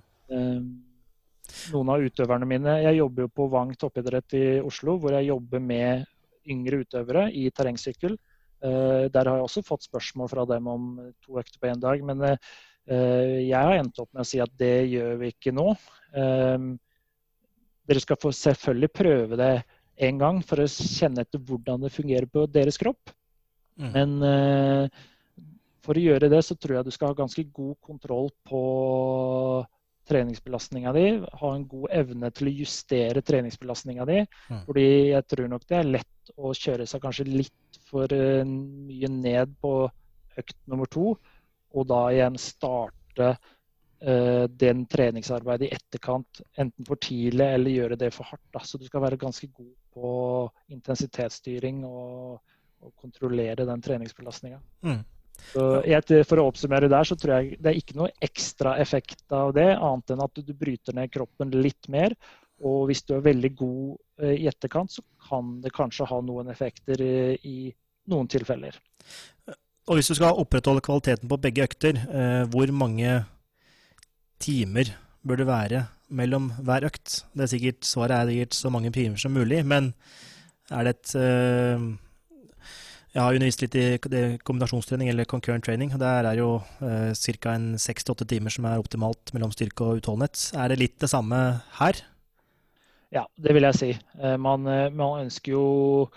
noen av utøverne mine Jeg jobber jo på Vang toppidrett i Oslo, hvor jeg jobber med yngre utøvere i terrengsykkel. Eh, der har jeg også fått spørsmål fra dem om to økter på én dag. Men eh, jeg har endt opp med å si at det gjør vi ikke nå. Eh, dere skal få selvfølgelig prøve det en gang for å kjenne etter hvordan det fungerer på deres kropp. Mm. Men for å gjøre det så tror jeg du skal ha ganske god kontroll på treningsbelastninga di. Ha en god evne til å justere treningsbelastninga di. Mm. Fordi jeg tror nok det er lett å kjøre seg kanskje litt for uh, mye ned på økt nummer to. Og da igjen starte uh, den treningsarbeidet i etterkant enten for tidlig eller gjøre det for hardt. Da. Så du skal være ganske god på intensitetsstyring og, og kontrollere den treningsbelastninga. Mm. Jeg, for å oppsummere der, så tror jeg det er ikke noe ekstra effekt av det, annet enn at du bryter ned kroppen litt mer. Og hvis du er veldig god eh, i etterkant, så kan det kanskje ha noen effekter i, i noen tilfeller. Og hvis du skal opprettholde kvaliteten på begge økter, eh, hvor mange timer bør det være mellom hver økt? Det er sikkert, Svaret er sikkert så mange timer som mulig, men er det et eh, Jeg har undervist litt i kombinasjonstrening eller concurrent training. Der er jo eh, ca. seks til åtte timer som er optimalt mellom styrke og utholdenhet. Er det litt det samme her? Ja, det vil jeg si. Man, man ønsker jo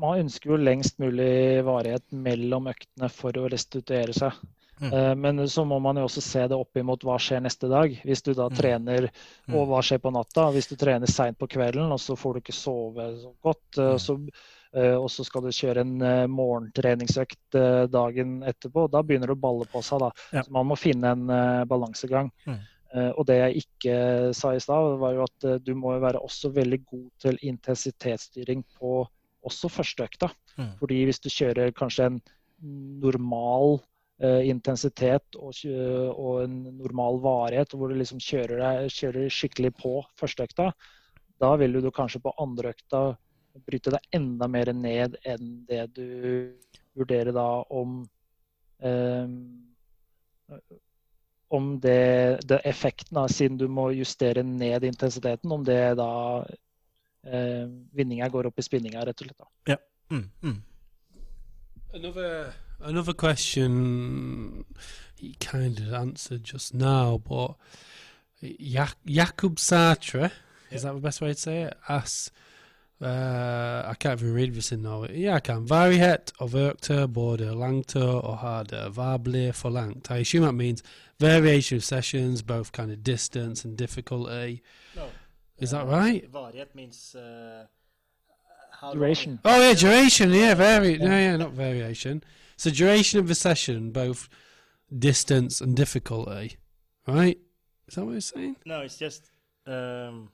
man ønsker jo lengst mulig varighet mellom øktene for å restituere seg. Mm. Eh, men så må man jo også se det opp imot hva skjer neste dag. Hvis du da mm. trener, mm. og hva skjer på natta. Hvis du trener seint på kvelden og så får du ikke sove så godt, eh, mm. så, eh, og så skal du kjøre en morgentreningsøkt dagen etterpå, da begynner det å balle på seg. da. Ja. Så man må finne en balansegang. Mm. Og det jeg ikke sa i stad, var jo at du må være også veldig god til intensitetsstyring på også første økta. Mm. Fordi hvis du kjører kanskje en normal Eh, intensitet og, og, en normal varighet, hvor du liksom kjører, deg, kjører skikkelig på førsteøkta, da vil du kanskje på andre økta bryte deg enda mer ned enn det du vurderer da om um, om det, det effekten, da, siden du må justere ned intensiteten, om det da vinninga går opp i spinninga, rett og slett. Da. Ja. Mm, mm. Another another question he kind of answered just now, but Jak- Jakub Sartre, is that the best way to say it? Asks, uh, I can't even read this in Norway. Yeah, I can. Varihet of ökter både langtur och harder. Vad blir för långt? I assume that means variation of sessions, both kind of distance and difficulty. No. Is uh, that right? Variet means... Uh, duration. Oh yeah, duration. Yeah, vari- yeah. No, yeah, not variation. So duration of the session, both distance and difficulty, right? Is that what you're saying? No, it's just um,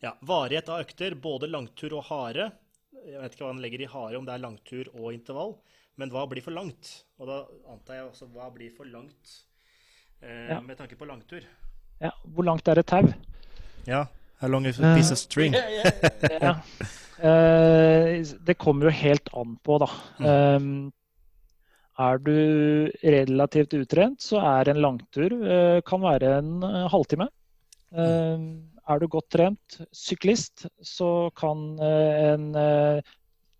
Ja, varighet av økter, både langtur og hare. Jeg vet ikke hva han legger i hare, om det er langtur og intervall. Men hva blir for langt? Og da antar jeg også hva blir for langt eh, ja. med tanke på langtur. Ja, hvor langt er et tau? Ja, how long is a piece of string? ja. Eh, det kommer jo helt an på, da. Mm. Er du relativt utrent, så er en langtur eh, kan være en eh, halvtime. Mm. Er du godt trent syklist, så kan en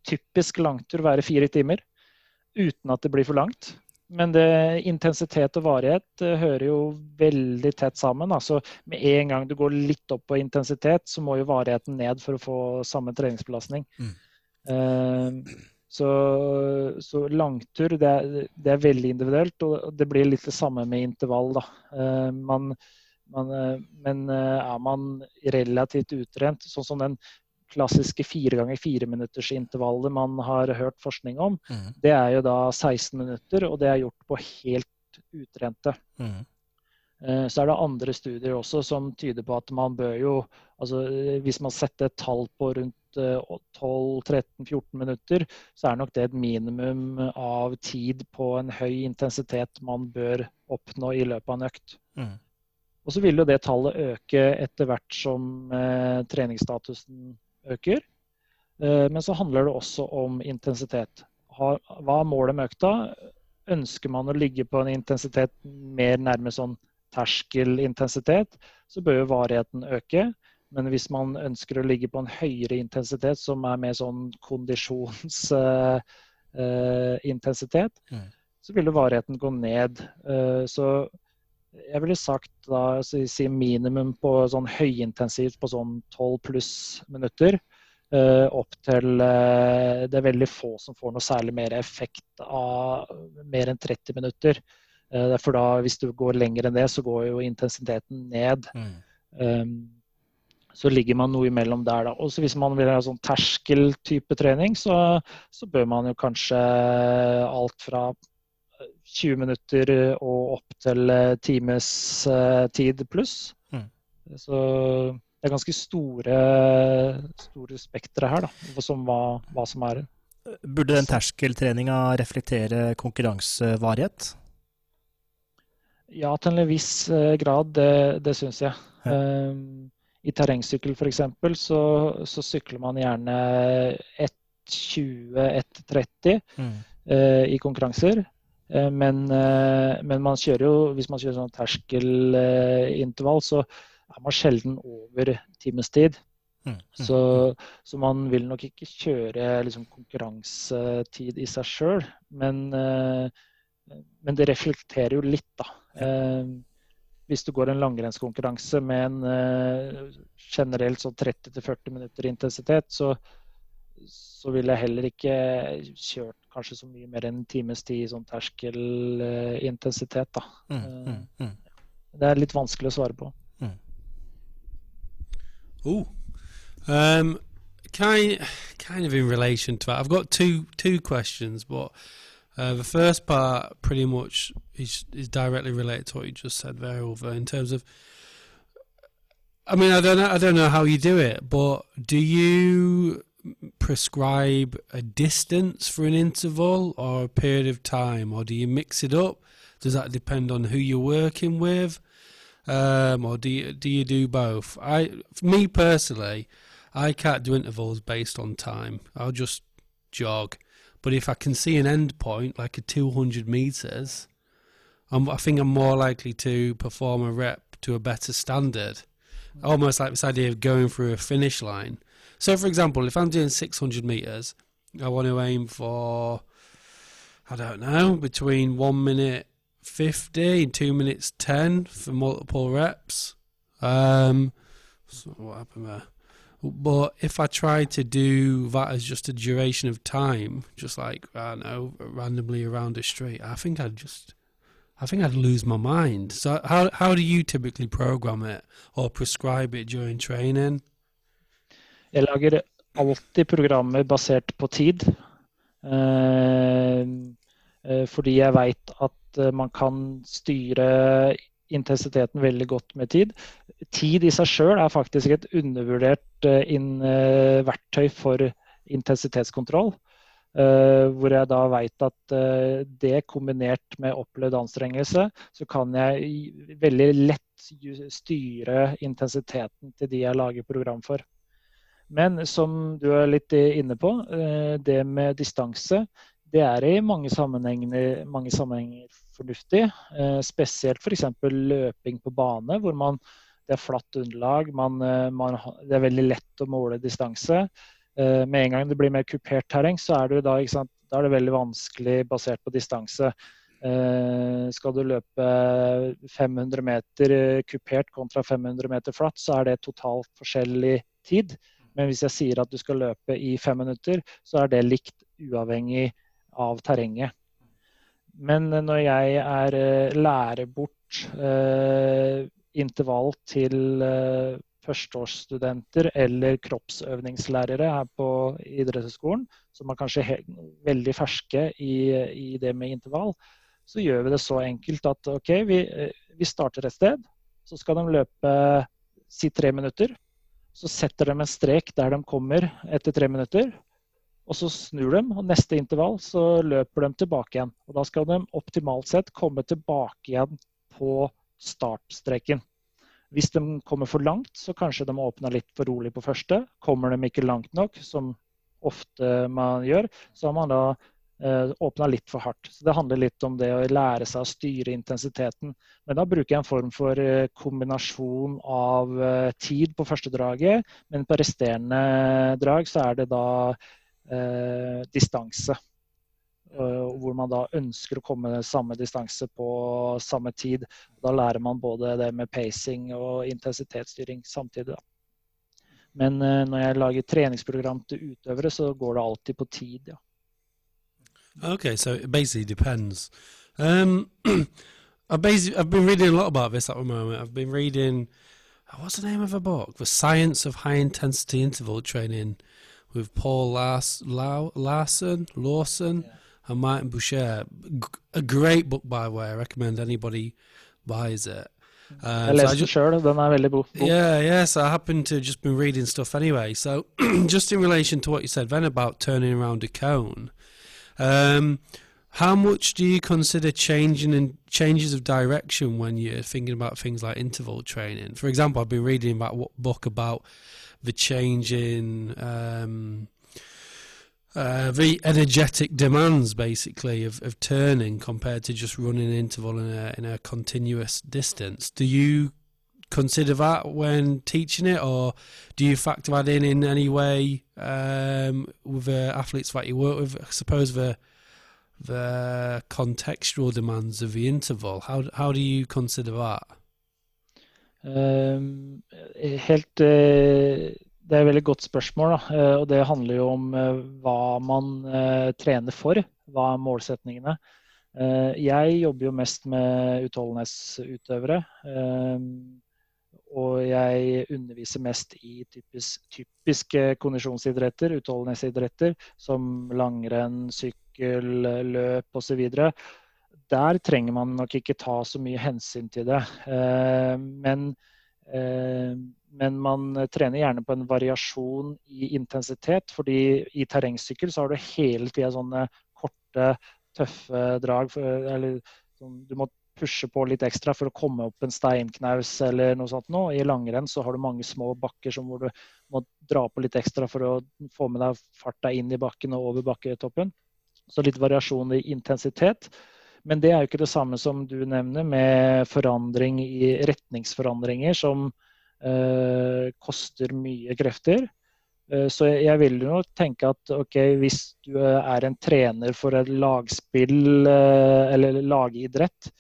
typisk langtur være fire timer. Uten at det blir for langt. Men det, intensitet og varighet uh, hører jo veldig tett sammen. Altså, med en gang du går litt opp på intensitet, så må jo varigheten ned for å få samme treningsbelastning. Mm. Uh, så, så, langtur det er, det er, veldig individuelt, og det blir litt det samme med intervall. Uh, man, man, men er man relativt utrent, sånn som den klassiske fire ganger fire minutters intervallet man har hørt forskning om, mm. det er jo da 16 minutter, og det er gjort på helt utrente. Mm. Eh, så er det andre studier også som tyder på at man bør jo altså Hvis man setter et tall på rundt 12-13-14 eh, minutter, så er nok det et minimum av tid på en høy intensitet man bør oppnå i løpet av en økt. Mm. Og så vil jo det tallet øke etter hvert som eh, treningsstatusen øker. Eh, men så handler det også om intensitet. Hva er målet med økta? Ønsker man å ligge på en intensitet mer nærme sånn terskelintensitet, så bør jo varigheten øke. Men hvis man ønsker å ligge på en høyere intensitet, som er mer sånn kondisjonsintensitet, uh, uh, mm. så vil jo varigheten gå ned. Uh, så jeg ville sagt da, si minimum på sånn høyintensivt på sånn 12 pluss minutter. Uh, opp til uh, Det er veldig få som får noe særlig mer effekt av mer enn 30 minutter. Uh, for da, hvis du går lenger enn det, så går jo intensiteten ned. Mm. Um, så ligger man noe imellom der, da. Og hvis man vil ha sånn terskeltype trening, så, så bør man jo kanskje alt fra 20 minutter og opp til eh, times eh, tid pluss. Mm. Så det er ganske store, store spektre her, da, som hva, hva, som er Burde den terskeltreninga reflektere konkurransevarighet? Ja, til en viss grad. Det, det syns jeg. Ja. Um, I terrengsykkel f.eks. Så, så sykler man gjerne 1.20-1.30 mm. uh, i konkurranser. Uh, men, uh, men, man jo, hvis man kjører sånn terskelintervall, så er man sjelden over timestid. Mm, mm, så, mm. så, man vil nok ikke kjøre liksom, konkurransetid i seg sjøl, men, uh, men, det reflekterer jo litt, da. Hvis du går en langrennskonkurranse med en generelt sånn 30-40 minutter intensitet, så, så vil jeg heller ikke kjørt kanskje så mye mer enn en times tid i sånn terskelintensitet, da. Mm, mm, det er litt vanskelig å svare på. Oh, um, kind kind of in relation to that. I've got two two questions, but uh, the first part pretty much is is directly related to what you just said there, over in terms of. I mean, I don't know. I don't know how you do it, but do you prescribe a distance for an interval or a period of time, or do you mix it up? Does that depend on who you're working with? um, or do you, do you do both? I, me personally, I can't do intervals based on time. I'll just jog. But if I can see an end point, like a 200 meters, I'm, I think I'm more likely to perform a rep to a better standard. Almost like this idea of going through a finish line. So, for example, if I'm doing 600 meters, I want to aim for, I don't know, between one minute 50 and 2 minutes 10 for multiple reps. Um, so what happened there? But if I try to do that as just a duration of time, just like I don't know, randomly around a street, I think I'd just, I think I'd lose my mind. So how how do you typically program it or prescribe it during training? Jeg lager alltid programmer basert på tid. Uh, fordi jeg veit at Eh, man kan styre intensiteten veldig godt med tid. Tid i seg sjøl er faktisk et undervurdert eh, verktøy for intensitetskontroll. Uh, hvor jeg da veit at uh, det kombinert med opplevd anstrengelse, så kan jeg veldig lett styre intensiteten til de jeg lager program for. Men som du er litt inne på, det med distanse, det er i mange sammenhenger, mange sammenhenger fornuftig. Eh, spesielt f.eks. løping på bane, hvor man, det er flatt underlag. Man, eh, man, det er veldig lett å måle distanse. Eh, med en gang det blir mer kupert terreng, så er det, da, da er det veldig vanskelig basert på distanse. Eh, skal du løpe 500 meter kupert kontra 500 meter flatt, så er det totalt forskjellig tid. Men hvis jeg sier at du skal løpe i fem minutter, så er det likt uavhengig av terrenget. Men når jeg er eh, lærer bort eh, intervall til eh, førsteårsstudenter eller kroppsøvingslærere her på idrettshøyskolen, som er kanskje veldig ferske i, i, det med intervall, så gjør vi det så enkelt at OK, vi, eh, vi starter et sted. Så skal de løpe si tre minutter. Så setter de en strek der de kommer etter tre minutter. Og så snur de, og neste intervall så løper de tilbake igjen. Og da skal de optimalt sett komme tilbake igjen på startstreken. Hvis de kommer for langt, så kanskje de åpner litt for rolig på første. Kommer de ikke langt nok, som ofte man gjør, så har man da åpna litt for hardt. Så Det handler litt om det å lære seg å styre intensiteten. Men da bruker jeg en form for eh, kombinasjon av eh, tid på første draget, men på resterende drag så er det da eh, distanse. Hvor man da ønsker å komme samme distanse på samme tid. Da lærer man både det med pacing og intensitetsstyring samtidig. Da. Men eh, når jeg lager treningsprogram til utøvere, så går det alltid på tid, ja. Okay, so it basically depends. Um, I've, basically, I've been reading a lot about this at the moment. I've been reading, what's the name of a book? The Science of High Intensity Interval Training with Paul Lars, Larson, Lawson, yeah. and Martin Boucher. A great book, by the way. I recommend anybody buys it. Um, jeg leste den sjøl, den er veldig god. Yeah, yes, I happen to just been reading stuff anyway. So, just in relation to what you said then about turning around a cone, um, how much do you consider changing and changes of direction when you're thinking about things like interval training? For example, I've been reading about what book about the change in um, uh, the energetic demands basically of, of turning compared to just running an interval in a in a continuous distance. Do you consider that when teaching it, or do you factor that in in any way um, with the athletes that you work with? I suppose the the contextual demands of the interval. How how do you consider that? Um, helt uh, Det er et veldig godt spørsmål. Da. Uh, og det handler jo om uh, hva man trener for. Hva er målsetningene? Jeg jobber jo mest med utholdenhetsutøvere. Og jeg underviser mest i typisk, typiske kondisjonsidretter, utholdenhetsidretter, som langrenn, sykkel, løp osv. Der trenger man nok ikke ta så mye hensyn til det. Men men man trener gjerne på en variasjon i intensitet. fordi i terrengsykkel så har du hele tida sånne korte, tøffe drag. eller sånn, Du må pushe på litt ekstra for å komme opp en steinknaus eller noe sånt. Nå. I langrenn så har du mange små bakker hvor du må dra på litt ekstra for å få med deg farta inn i bakken og over bakketoppen. Så litt variasjon i intensitet. Men det er jo ikke det samme som du nevner, med forandring i retningsforandringer som øh, koster mye krefter. Eh, så jeg vil jo tenke at okay, hvis du er en trener for et lagspill eh, eller lagidrett,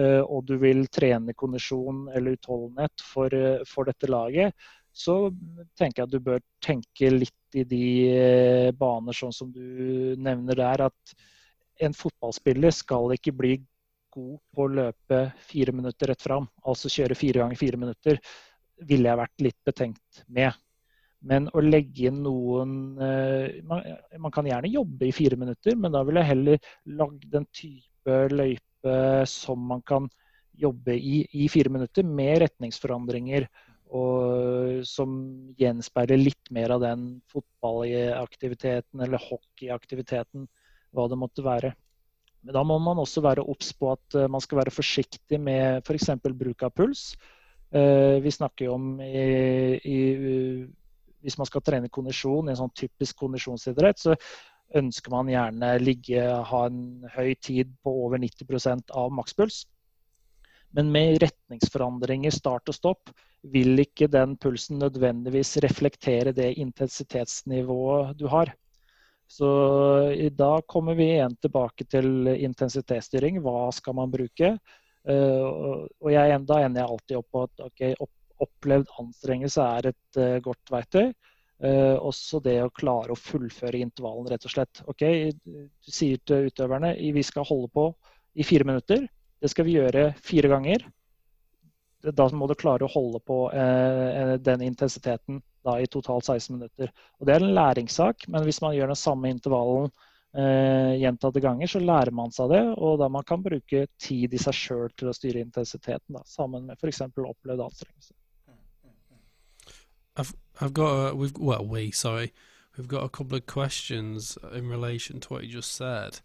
og du vil trene kondisjon eller utholdenhet for, for, dette laget, så tenker jeg at du bør tenke litt i de baner sånn som du nevner der. At en fotballspiller skal ikke bli god på å løpe fire minutter rett fram, altså kjøre fire ganger fire minutter ville jeg vært litt betenkt med. Men å legge inn noen eh, man, man, kan gjerne jobbe i fire minutter, men da ville jeg heller lagd en type løype som man kan jobbe i i fire minutter, med retningsforandringer. Og som gjenspeiler litt mer av den fotballaktiviteten eller hockeyaktiviteten, hva det måtte være. Men da må man også være obs på at eh, man skal være forsiktig med f.eks. Bruk av puls. Eh, vi snakker jo om i, i, Hvis man skal trene kondisjon i en sånn typisk kondisjonsidrett, så ønsker man gjerne ligge, ha en høy tid på over 90% av makspuls. Men med retningsforandringer, start og stopp, vil ikke den pulsen nødvendigvis reflektere det intensitetsnivået du har. Så da kommer vi igjen tilbake til intensitetsstyring. Hva skal man bruke? Eh, og jeg, da ender jeg alltid opp på at okay, opplevd anstrengelse er et uh, godt verktøy. Uh, også det å klare å fullføre intervallen, rett og slett. Ok, Du sier til utøverne vi skal holde på i fire minutter. Det skal vi gjøre fire ganger. Da må du klare å holde på uh, den intensiteten da, i totalt 16 minutter. Og Det er en læringssak, men hvis man gjør den samme intervallen uh, gjentatte ganger, så lærer man seg det. Og da man kan bruke tid i seg sjøl til å styre intensiteten, da, sammen med f.eks. opplevd anstrengelse. I've, got a, we've well we sorry we've got a couple of questions in relation to what you just said.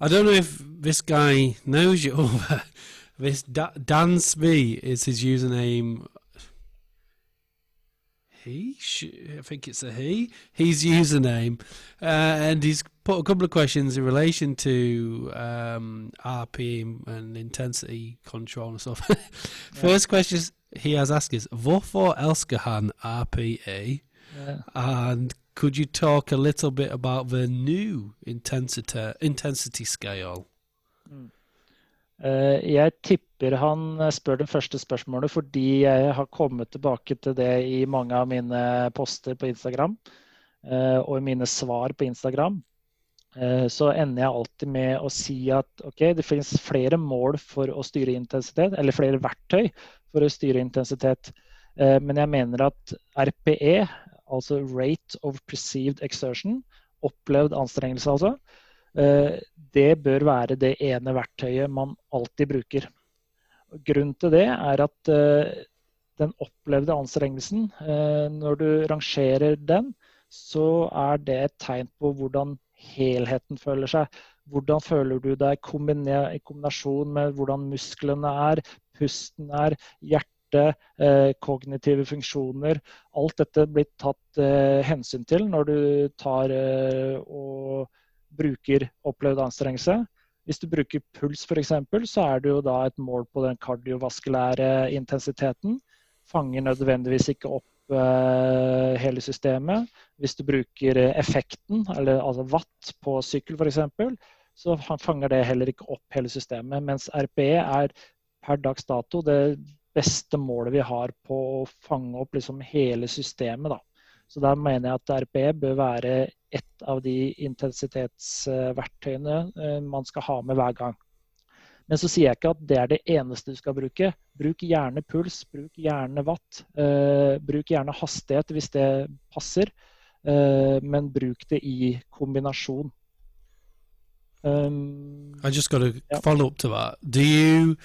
I don't know if this guy knows you. this da- Dan Smee is his username he, I think it's a he, his username, uh, and he's put a couple of questions in relation to um, RP and intensity control and stuff. First question he has asked is, Hvorfor elsker han RPE? Yeah. And could you talk a little bit about the new intensity, intensity scale? Mm. Eh, jeg tipper han eh, spør det første spørsmålet fordi jeg har kommet tilbake til det i mange av mine poster på Instagram uh, og i mine svar på Instagram. Så ender jeg alltid med å si at ok, det finnes flere mål for å styre intensitet, eller flere verktøy for å styre intensitet. Men jeg mener at RPE, altså Rate of Perceived Exertion, opplevd anstrengelse altså, Eh, det bør være det ene verktøyet man alltid bruker. Grunnen til det er at den opplevde anstrengelsen, når du rangerer den, så er det et tegn på hvordan helheten føler seg. Hvordan føler du deg i kombinasjon med hvordan musklene er, pusten er, hjerte, eh, kognitive funksjoner. Alt dette blir tatt eh, hensyn til når du tar eh, og bruker opplevd anstrengelse. Hvis du bruker puls f.eks., så er det jo da et mål på den kardiovaskulære intensiteten. Fanger nødvendigvis ikke opp eh, hele systemet. Hvis du bruker effekten, eller altså watt på sykkel f.eks., så fanger det heller ikke opp hele systemet. Mens RPE er per dags dato det beste målet vi har på å fange opp liksom hele systemet. Da. Så der mener jeg at RPE bør være et av de intensitetsverktøyene eh, man skal ha med hver gang. Men så sier jeg ikke at det er det eneste du skal bruke. Bruk gjerne puls, bruk gjerne watt. Eh, bruk gjerne hastighet hvis det passer, eh, men bruk det i kombinasjon. Um, I just got a yeah. follow up to that. Do you?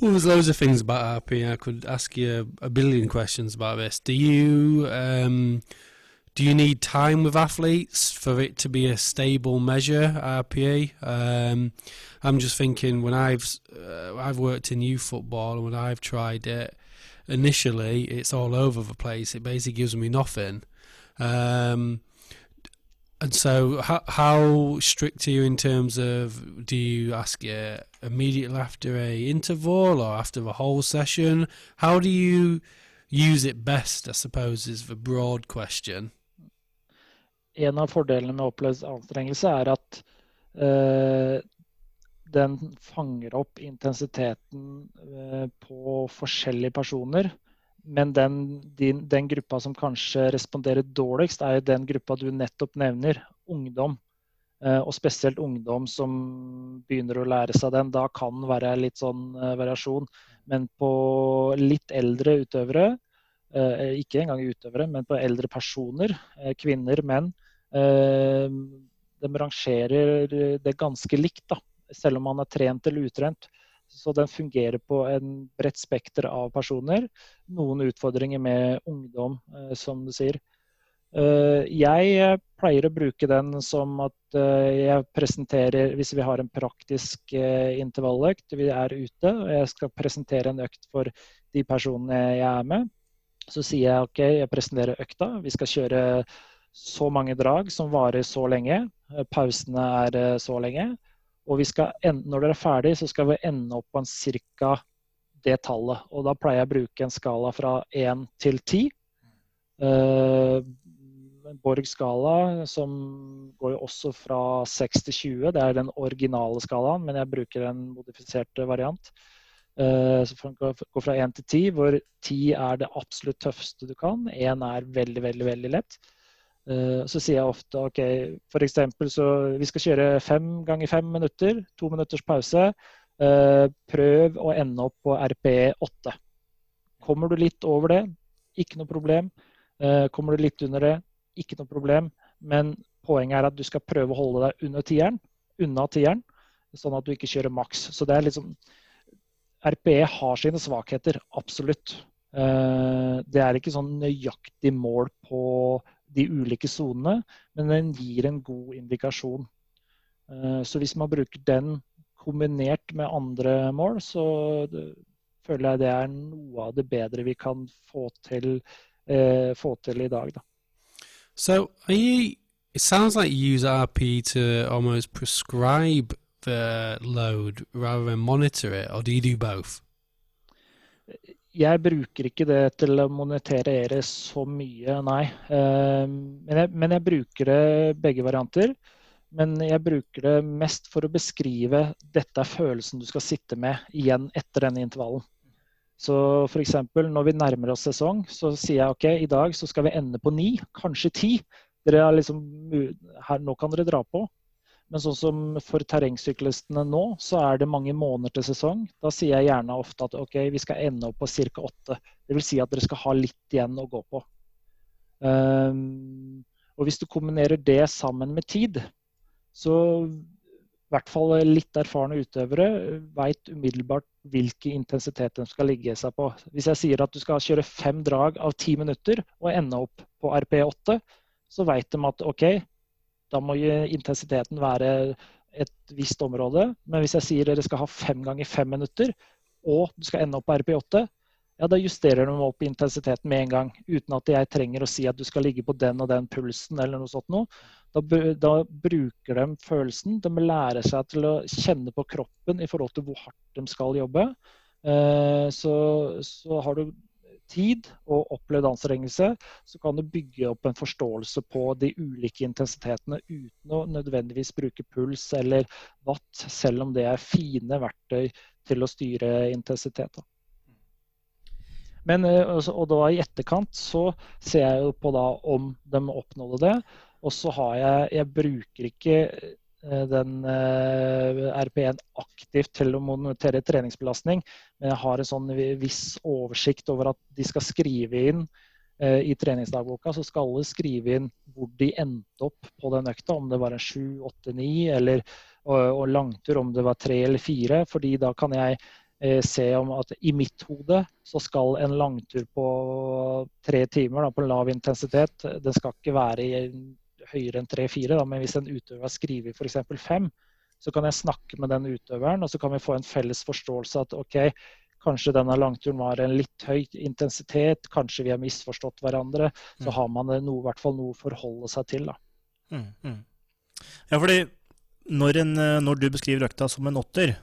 Well, there's loads of things about RP. I could ask you a billion questions about this. Do you? Um, do you need time with athletes for it to be a stable measure RPA. Um, I'm just thinking when I've uh, I've worked in youth football and when I've tried it, initially it's all over the place. It basically gives me nothing. Um, and so, how, how strict are you in terms of do you ask it immediately after a interval or after the whole session? How do you use it best? I suppose is the broad question. En av fordelene med opplevd anstrengelse er at uh, den fanger opp intensiteten uh, på forskjellige personer. Men den, din, den, gruppa som kanskje responderer dårligst, er jo den gruppa du nettopp nevner, ungdom. Eh, og spesielt ungdom som begynner å lære seg den. Da kan være litt sånn eh, variasjon. Men på litt eldre utøvere, eh, ikke engang utøvere, men på eldre personer, kvinner, menn, de rangerer det ganske likt, da. Selv om man er trent eller utrent. Så den fungerer på en bredt spekter av personer. Noen utfordringer med ungdom, eh, som du sier. Eh, jeg pleier å bruke den som at eh, jeg presenterer Hvis vi har en praktisk intervalløkt, vi er ute, og jeg skal presentere en økt for de personene jeg er med, så sier jeg OK, jeg presenterer økta. Vi skal kjøre så mange drag som varer så lenge. Pausene er så lenge. Og ende, når dere er ferdig, så skal vi ende opp på en ca. det tallet. Og da pleier jeg å bruke en skala fra 1 til 10. Uh, eh, Borg skala, som går jo også fra 6 til 20. Det er den originale skalaen, men jeg bruker en modifisert variant. Uh, så går fra 1 til 10, hvor 10 er det absolutt tøffeste du kan. 1 er veldig, veldig, veldig lett. Uh, så sier jeg ofte OK, f.eks. så vi skal kjøre fem ganger fem minutter, to minutters pause. Uh, prøv å ende opp på RP8. Kommer du litt over det, ikke noe problem. Uh, kommer du litt under det, ikke noe problem. Men poenget er at du skal prøve å holde deg under tieren, unna tieren, sånn at du ikke kjører maks. Så det er liksom RPE har sine svakheter, absolutt. Det er ikke sånn nøyaktig mål på de ulike sonene, men den gir en god indikasjon. Eh, så hvis man bruker den kombinert med andre mål, så føler jeg det er noe av det bedre vi kan få til, eh, få til i dag. Da. So you, it sounds like you use RP to almost prescribe the load rather than monitor it, or do you do both? Jeg bruker ikke det til å monetere så mye, nei. Ehm, men jeg, men jeg, bruker det begge varianter. Men jeg bruker det mest for å beskrive dette er følelsen du skal sitte med igjen etter denne intervallen. Så f.eks. når vi nærmer oss sesong, så sier jeg OK, i dag så skal vi ende på ni, kanskje ti. Dere liksom, her, nå kan dere dra på. Men sånn som for terrengsyklistene nå, så er det mange måneder til sesong. Da sier jeg gjerne ofte at ok, vi skal ende opp på ca. åtte. Dvs. Si at dere skal ha litt igjen å gå på. Um, og hvis du kombinerer det sammen med tid, så i hvert fall litt erfarne utøvere veit umiddelbart hvilken intensitet de skal ligge seg på. Hvis jeg sier at du skal kjøre fem drag av ti minutter og ende opp på RP8, så veit de at OK, da må intensiteten være et visst område. Men hvis jeg sier dere skal ha fem ganger fem minutter, og du skal ende opp på RP8, ja, da justerer de opp intensiteten med en gang. Uten at jeg trenger å si at du skal ligge på den og den pulsen eller noe sånt noe. Da, da, bruker de følelsen. De lærer seg til å kjenne på kroppen i forhold til hvor hardt de skal jobbe. Eh, så, så, har du tid og opplevd anstrengelse, så kan du bygge opp en forståelse på de ulike intensitetene uten å nødvendigvis bruke puls eller watt, selv om det er fine verktøy til å styre intensitet. Men, eh, og da i etterkant så ser jeg jo på da om de oppnådde det. Og så har jeg Jeg bruker ikke den eh, RP1 aktivt til å monitere treningsbelastning, men jeg har en sånn viss oversikt over at de skal skrive inn i treningsdagboka så skal alle skrive inn hvor de endte opp på den økta, om det var en 7, 8, 9 eller og, og langtur om det var 3 eller 4. fordi da kan jeg Eh, se om at i mitt hode så skal en langtur på tre timer da, på lav intensitet Den skal ikke være høyere enn tre-fire, men hvis en utøver skriver f.eks. fem, så kan jeg snakke med den utøveren, og så kan vi få en felles forståelse at OK, kanskje denne langturen var en litt høy intensitet, kanskje vi har misforstått hverandre. Så mm. har man noe, i hvert fall noe å forholde seg til. da. Mm, mm. Ja, fordi når, en, eh, når, du beskriver økta som en åtter,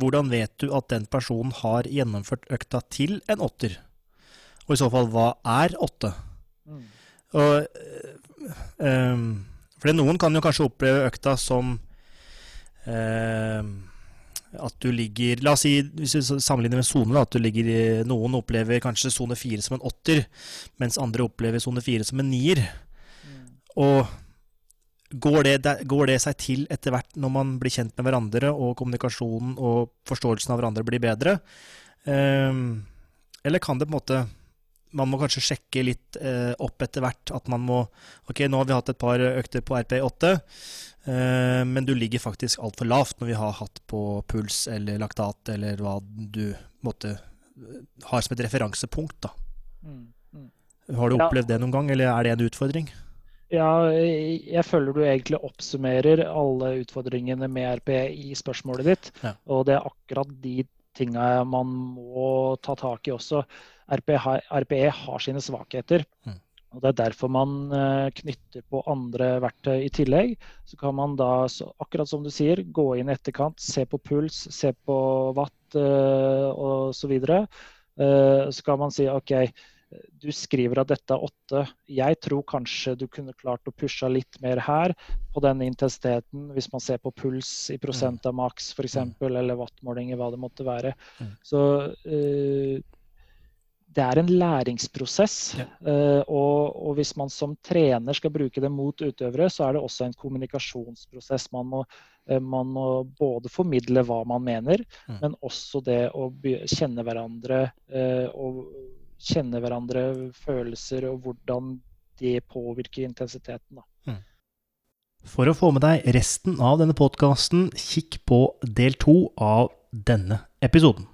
hvordan vet du at den personen har gjennomført økta til en åtter? Og i så fall, hva er åtte? Mm. Og, um, fordi noen kan jo kanskje oppleve økta som um, at du ligger La oss si, hvis vi sammenligner med sone, at du ligger noen opplever kanskje sone fire som en åtter, mens andre opplever sone fire som en nier. Mm. Og Går det, går det, seg til etter hvert når man blir kjent med hverandre, og kommunikasjonen og forståelsen av hverandre blir bedre? Um, eller kan det på en måte Man må kanskje sjekke litt eh, opp etter hvert. At man må Ok, nå har vi hatt et par økter på RP8, uh, eh, men du ligger faktisk altfor lavt når vi har hatt på puls eller laktat eller hva du måtte har som et referansepunkt. da. Mm, mm. Har du opplevd ja. det noen gang, eller er det en utfordring? Ja, jeg føler du egentlig oppsummerer alle utfordringene med RP i spørsmålet ditt. Ja. Og det er akkurat de tinga man må ta tak i også. RPE har, RPE har sine svakheter. Mm. Og Det er derfor man eh, knytter på andre verktøy i tillegg. Så kan man da, akkurat som du sier, gå inn i etterkant, se på puls, se på watt uh, osv. Så, videre. så kan man si OK, du skriver at dette er åtte. Jeg tror kanskje du kunne klart å pushe litt mer her på denne intensiteten, hvis man ser på puls i prosent av maks f.eks., mm. eller wattmålinger, hva det måtte være. Mm. Så det er en læringsprosess. Ja. Uh, og, og, hvis man som trener skal bruke det mot utøvere, så er det også en kommunikasjonsprosess. Man må, uh, man må både formidle hva man mener, mm. men også det å kjenne hverandre og kjenne hverandre, følelser og hvordan det påvirker intensiteten. Mm. For å få med deg resten av denne podkasten, kikk på del to av denne episoden.